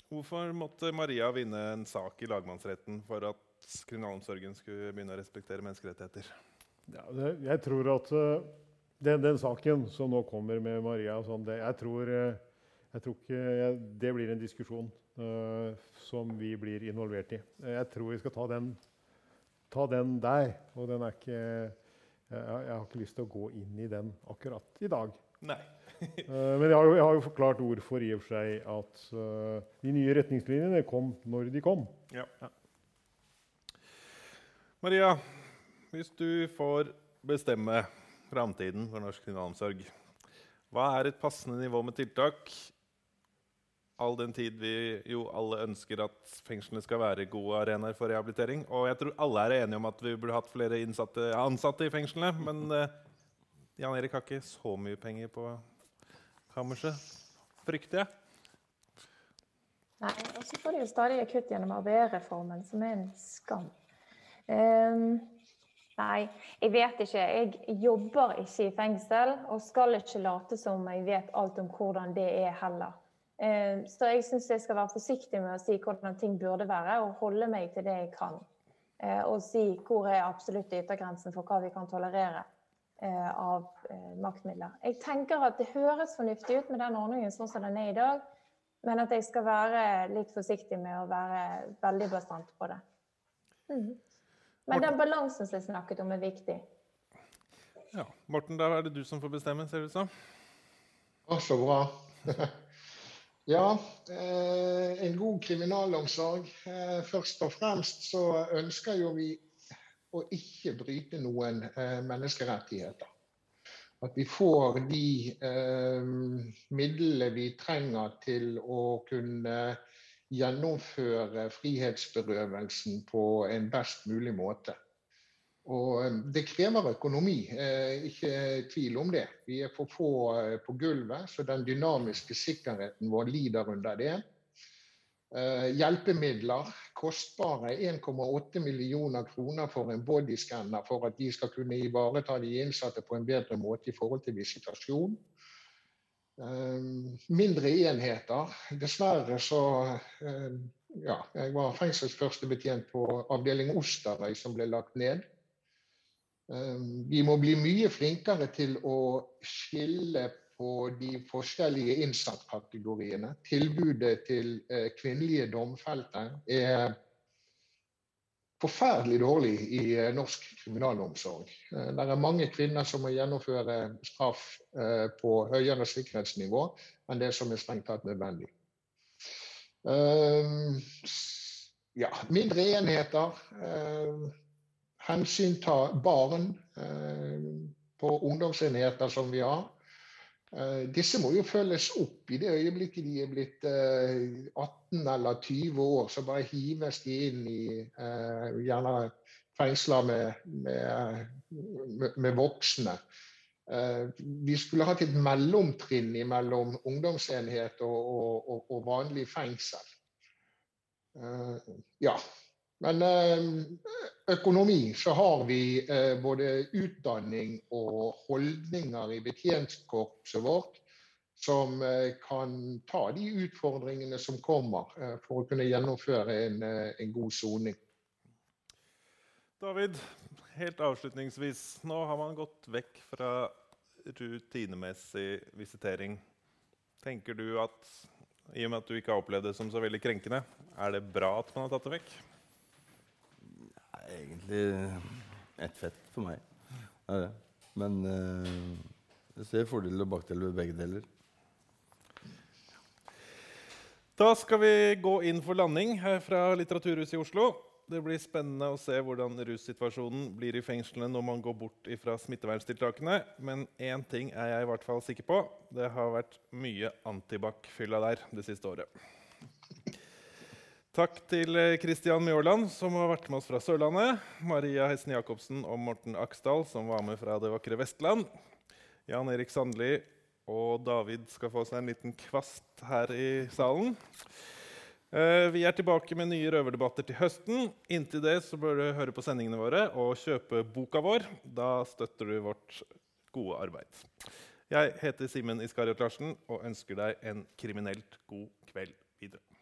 A: hvorfor måtte Maria vinne en sak i lagmannsretten for at kriminalomsorgen skulle begynne å respektere menneskerettigheter?
F: Ja, det, jeg tror at uh, den, den, saken som nå kommer med Maria sånn, det, jeg, tror, uh, jeg tror ikke jeg, det blir en diskusjon uh, som vi blir involvert i. Jeg tror vi skal ta den, ta den der. Og den er ikke jeg, jeg, har ikke lyst til å gå inn i den akkurat i dag.
A: Nei.
F: men jeg har, jo, jeg har, jo, forklart hvorfor i og for seg at de nye retningslinjene kom når de kom.
A: Ja. ja. Maria, hvis du får bestemme framtiden for norsk kriminalomsorg, hva er et passende nivå med tiltak? All den tid vi jo alle ønsker at fengslene skal være gode arenaer for rehabilitering. Og jeg tror alle er enige om at vi burde hatt flere innsatte, ansatte i fengslene. Men uh, Jan Erik har ikke så mye penger på kammerset, frykter jeg.
C: Nei, og så får de jo stadig kutt gjennom ABE-reformen, som er en skam. Um, Nei, jeg vet ikke. Jeg jobber ikke i fengsel og skal ikke late som jeg vet alt om hvordan det er heller. Um, så jeg syns jeg skal være forsiktig med å si hvordan ting burde være, og holde meg til det jeg kan. Uh, og si hvor er absolutt yttergrensen for hva vi kan tolerere av maktmidler. Jeg tenker at det høres fornuftig ut med den ordningen sånn som den er i dag, men at jeg skal være litt forsiktig med å være veldig bastant på det. Mm. Men den balansen som jeg snakket om, er viktig.
A: Ja. Morten, da er det du som får bestemme, ser det ut som.
D: Å, så bra. ja, eh, en god kriminalomsorg. Eh, først og fremst så ønsker jo vi å ikke bryte noen eh, menneskerettigheter. At vi får de eh, midlene vi trenger til å kunne gjennomføre frihetsberøvelsen på en best mulig måte. Og eh, Det krever økonomi, eh, ikke tvil om det. Vi er for få eh, på gulvet, så den dynamiske sikkerheten vår lider under det. Hjelpemidler, kostbare 1,8 millioner kroner for en bodyscanner for at de skal kunne ivareta de innsatte på en bedre måte i forhold til visitasjon. Ehm, mindre enheter. Dessverre så ehm, Ja, jeg var fengselsførstebetjent på avdeling Osterøy som ble lagt ned. Vi må bli mye flinkere til å skille på de forskjellige innsattkategoriene. Tilbudet til eh, kvinnelige domfelte er forferdelig dårlig i eh, norsk kriminalomsorg. Eh, det er mange kvinner som må gjennomføre straff på høyere sikkerhetsnivå enn det som er strengt tatt nødvendig. Ja, mindre enheter. Hensynta barn på ungdomsenheter som vi har. Eh, disse må jo følges opp i det øyeblikket de er blitt 18 eh, eller 20 år. Så bare hives de inn i eh, gjerne fengsler med, med, med voksne. Vi skulle hatt et mellomtrinn mellom ungdomsenhet og, og, og vanlig fengsel. Ja. Men økonomi, så har vi både utdanning og holdninger i betjentkorpset vårt som kan ta de utfordringene som kommer, for å kunne gjennomføre en, en god soning.
A: David, helt avslutningsvis. Nå har man gått vekk fra rutinemessig visitering. Tenker du at i og med at du ikke har opplevd det som så veldig krenkende, er det bra at man har tatt det vekk?
B: Nei, egentlig ett fett for meg. Det er det. Men uh, jeg ser fordeler og bakdeler ved begge deler.
A: Da skal vi gå inn for landing her fra Litteraturhuset i Oslo. Det blir spennende å se hvordan russituasjonen blir i fengslene når man går bort fra smitteverntiltakene. Men én ting er jeg i hvert fall sikker på. Det har vært mye antibac-fylla der det siste året. Takk til Kristian eh, Mjåland, som har vært med oss fra Sørlandet. Maria Hesten Jacobsen og Morten Aksdal, som var med fra det vakre Vestland. Jan Erik Sandli og David skal få seg en liten kvast her i salen. Eh, vi er tilbake med nye røverdebatter til høsten. Inntil det så bør du høre på sendingene våre og kjøpe boka vår. Da støtter du vårt gode arbeid. Jeg heter Simen Iskariot Larsen og ønsker deg en kriminelt god kveld videre.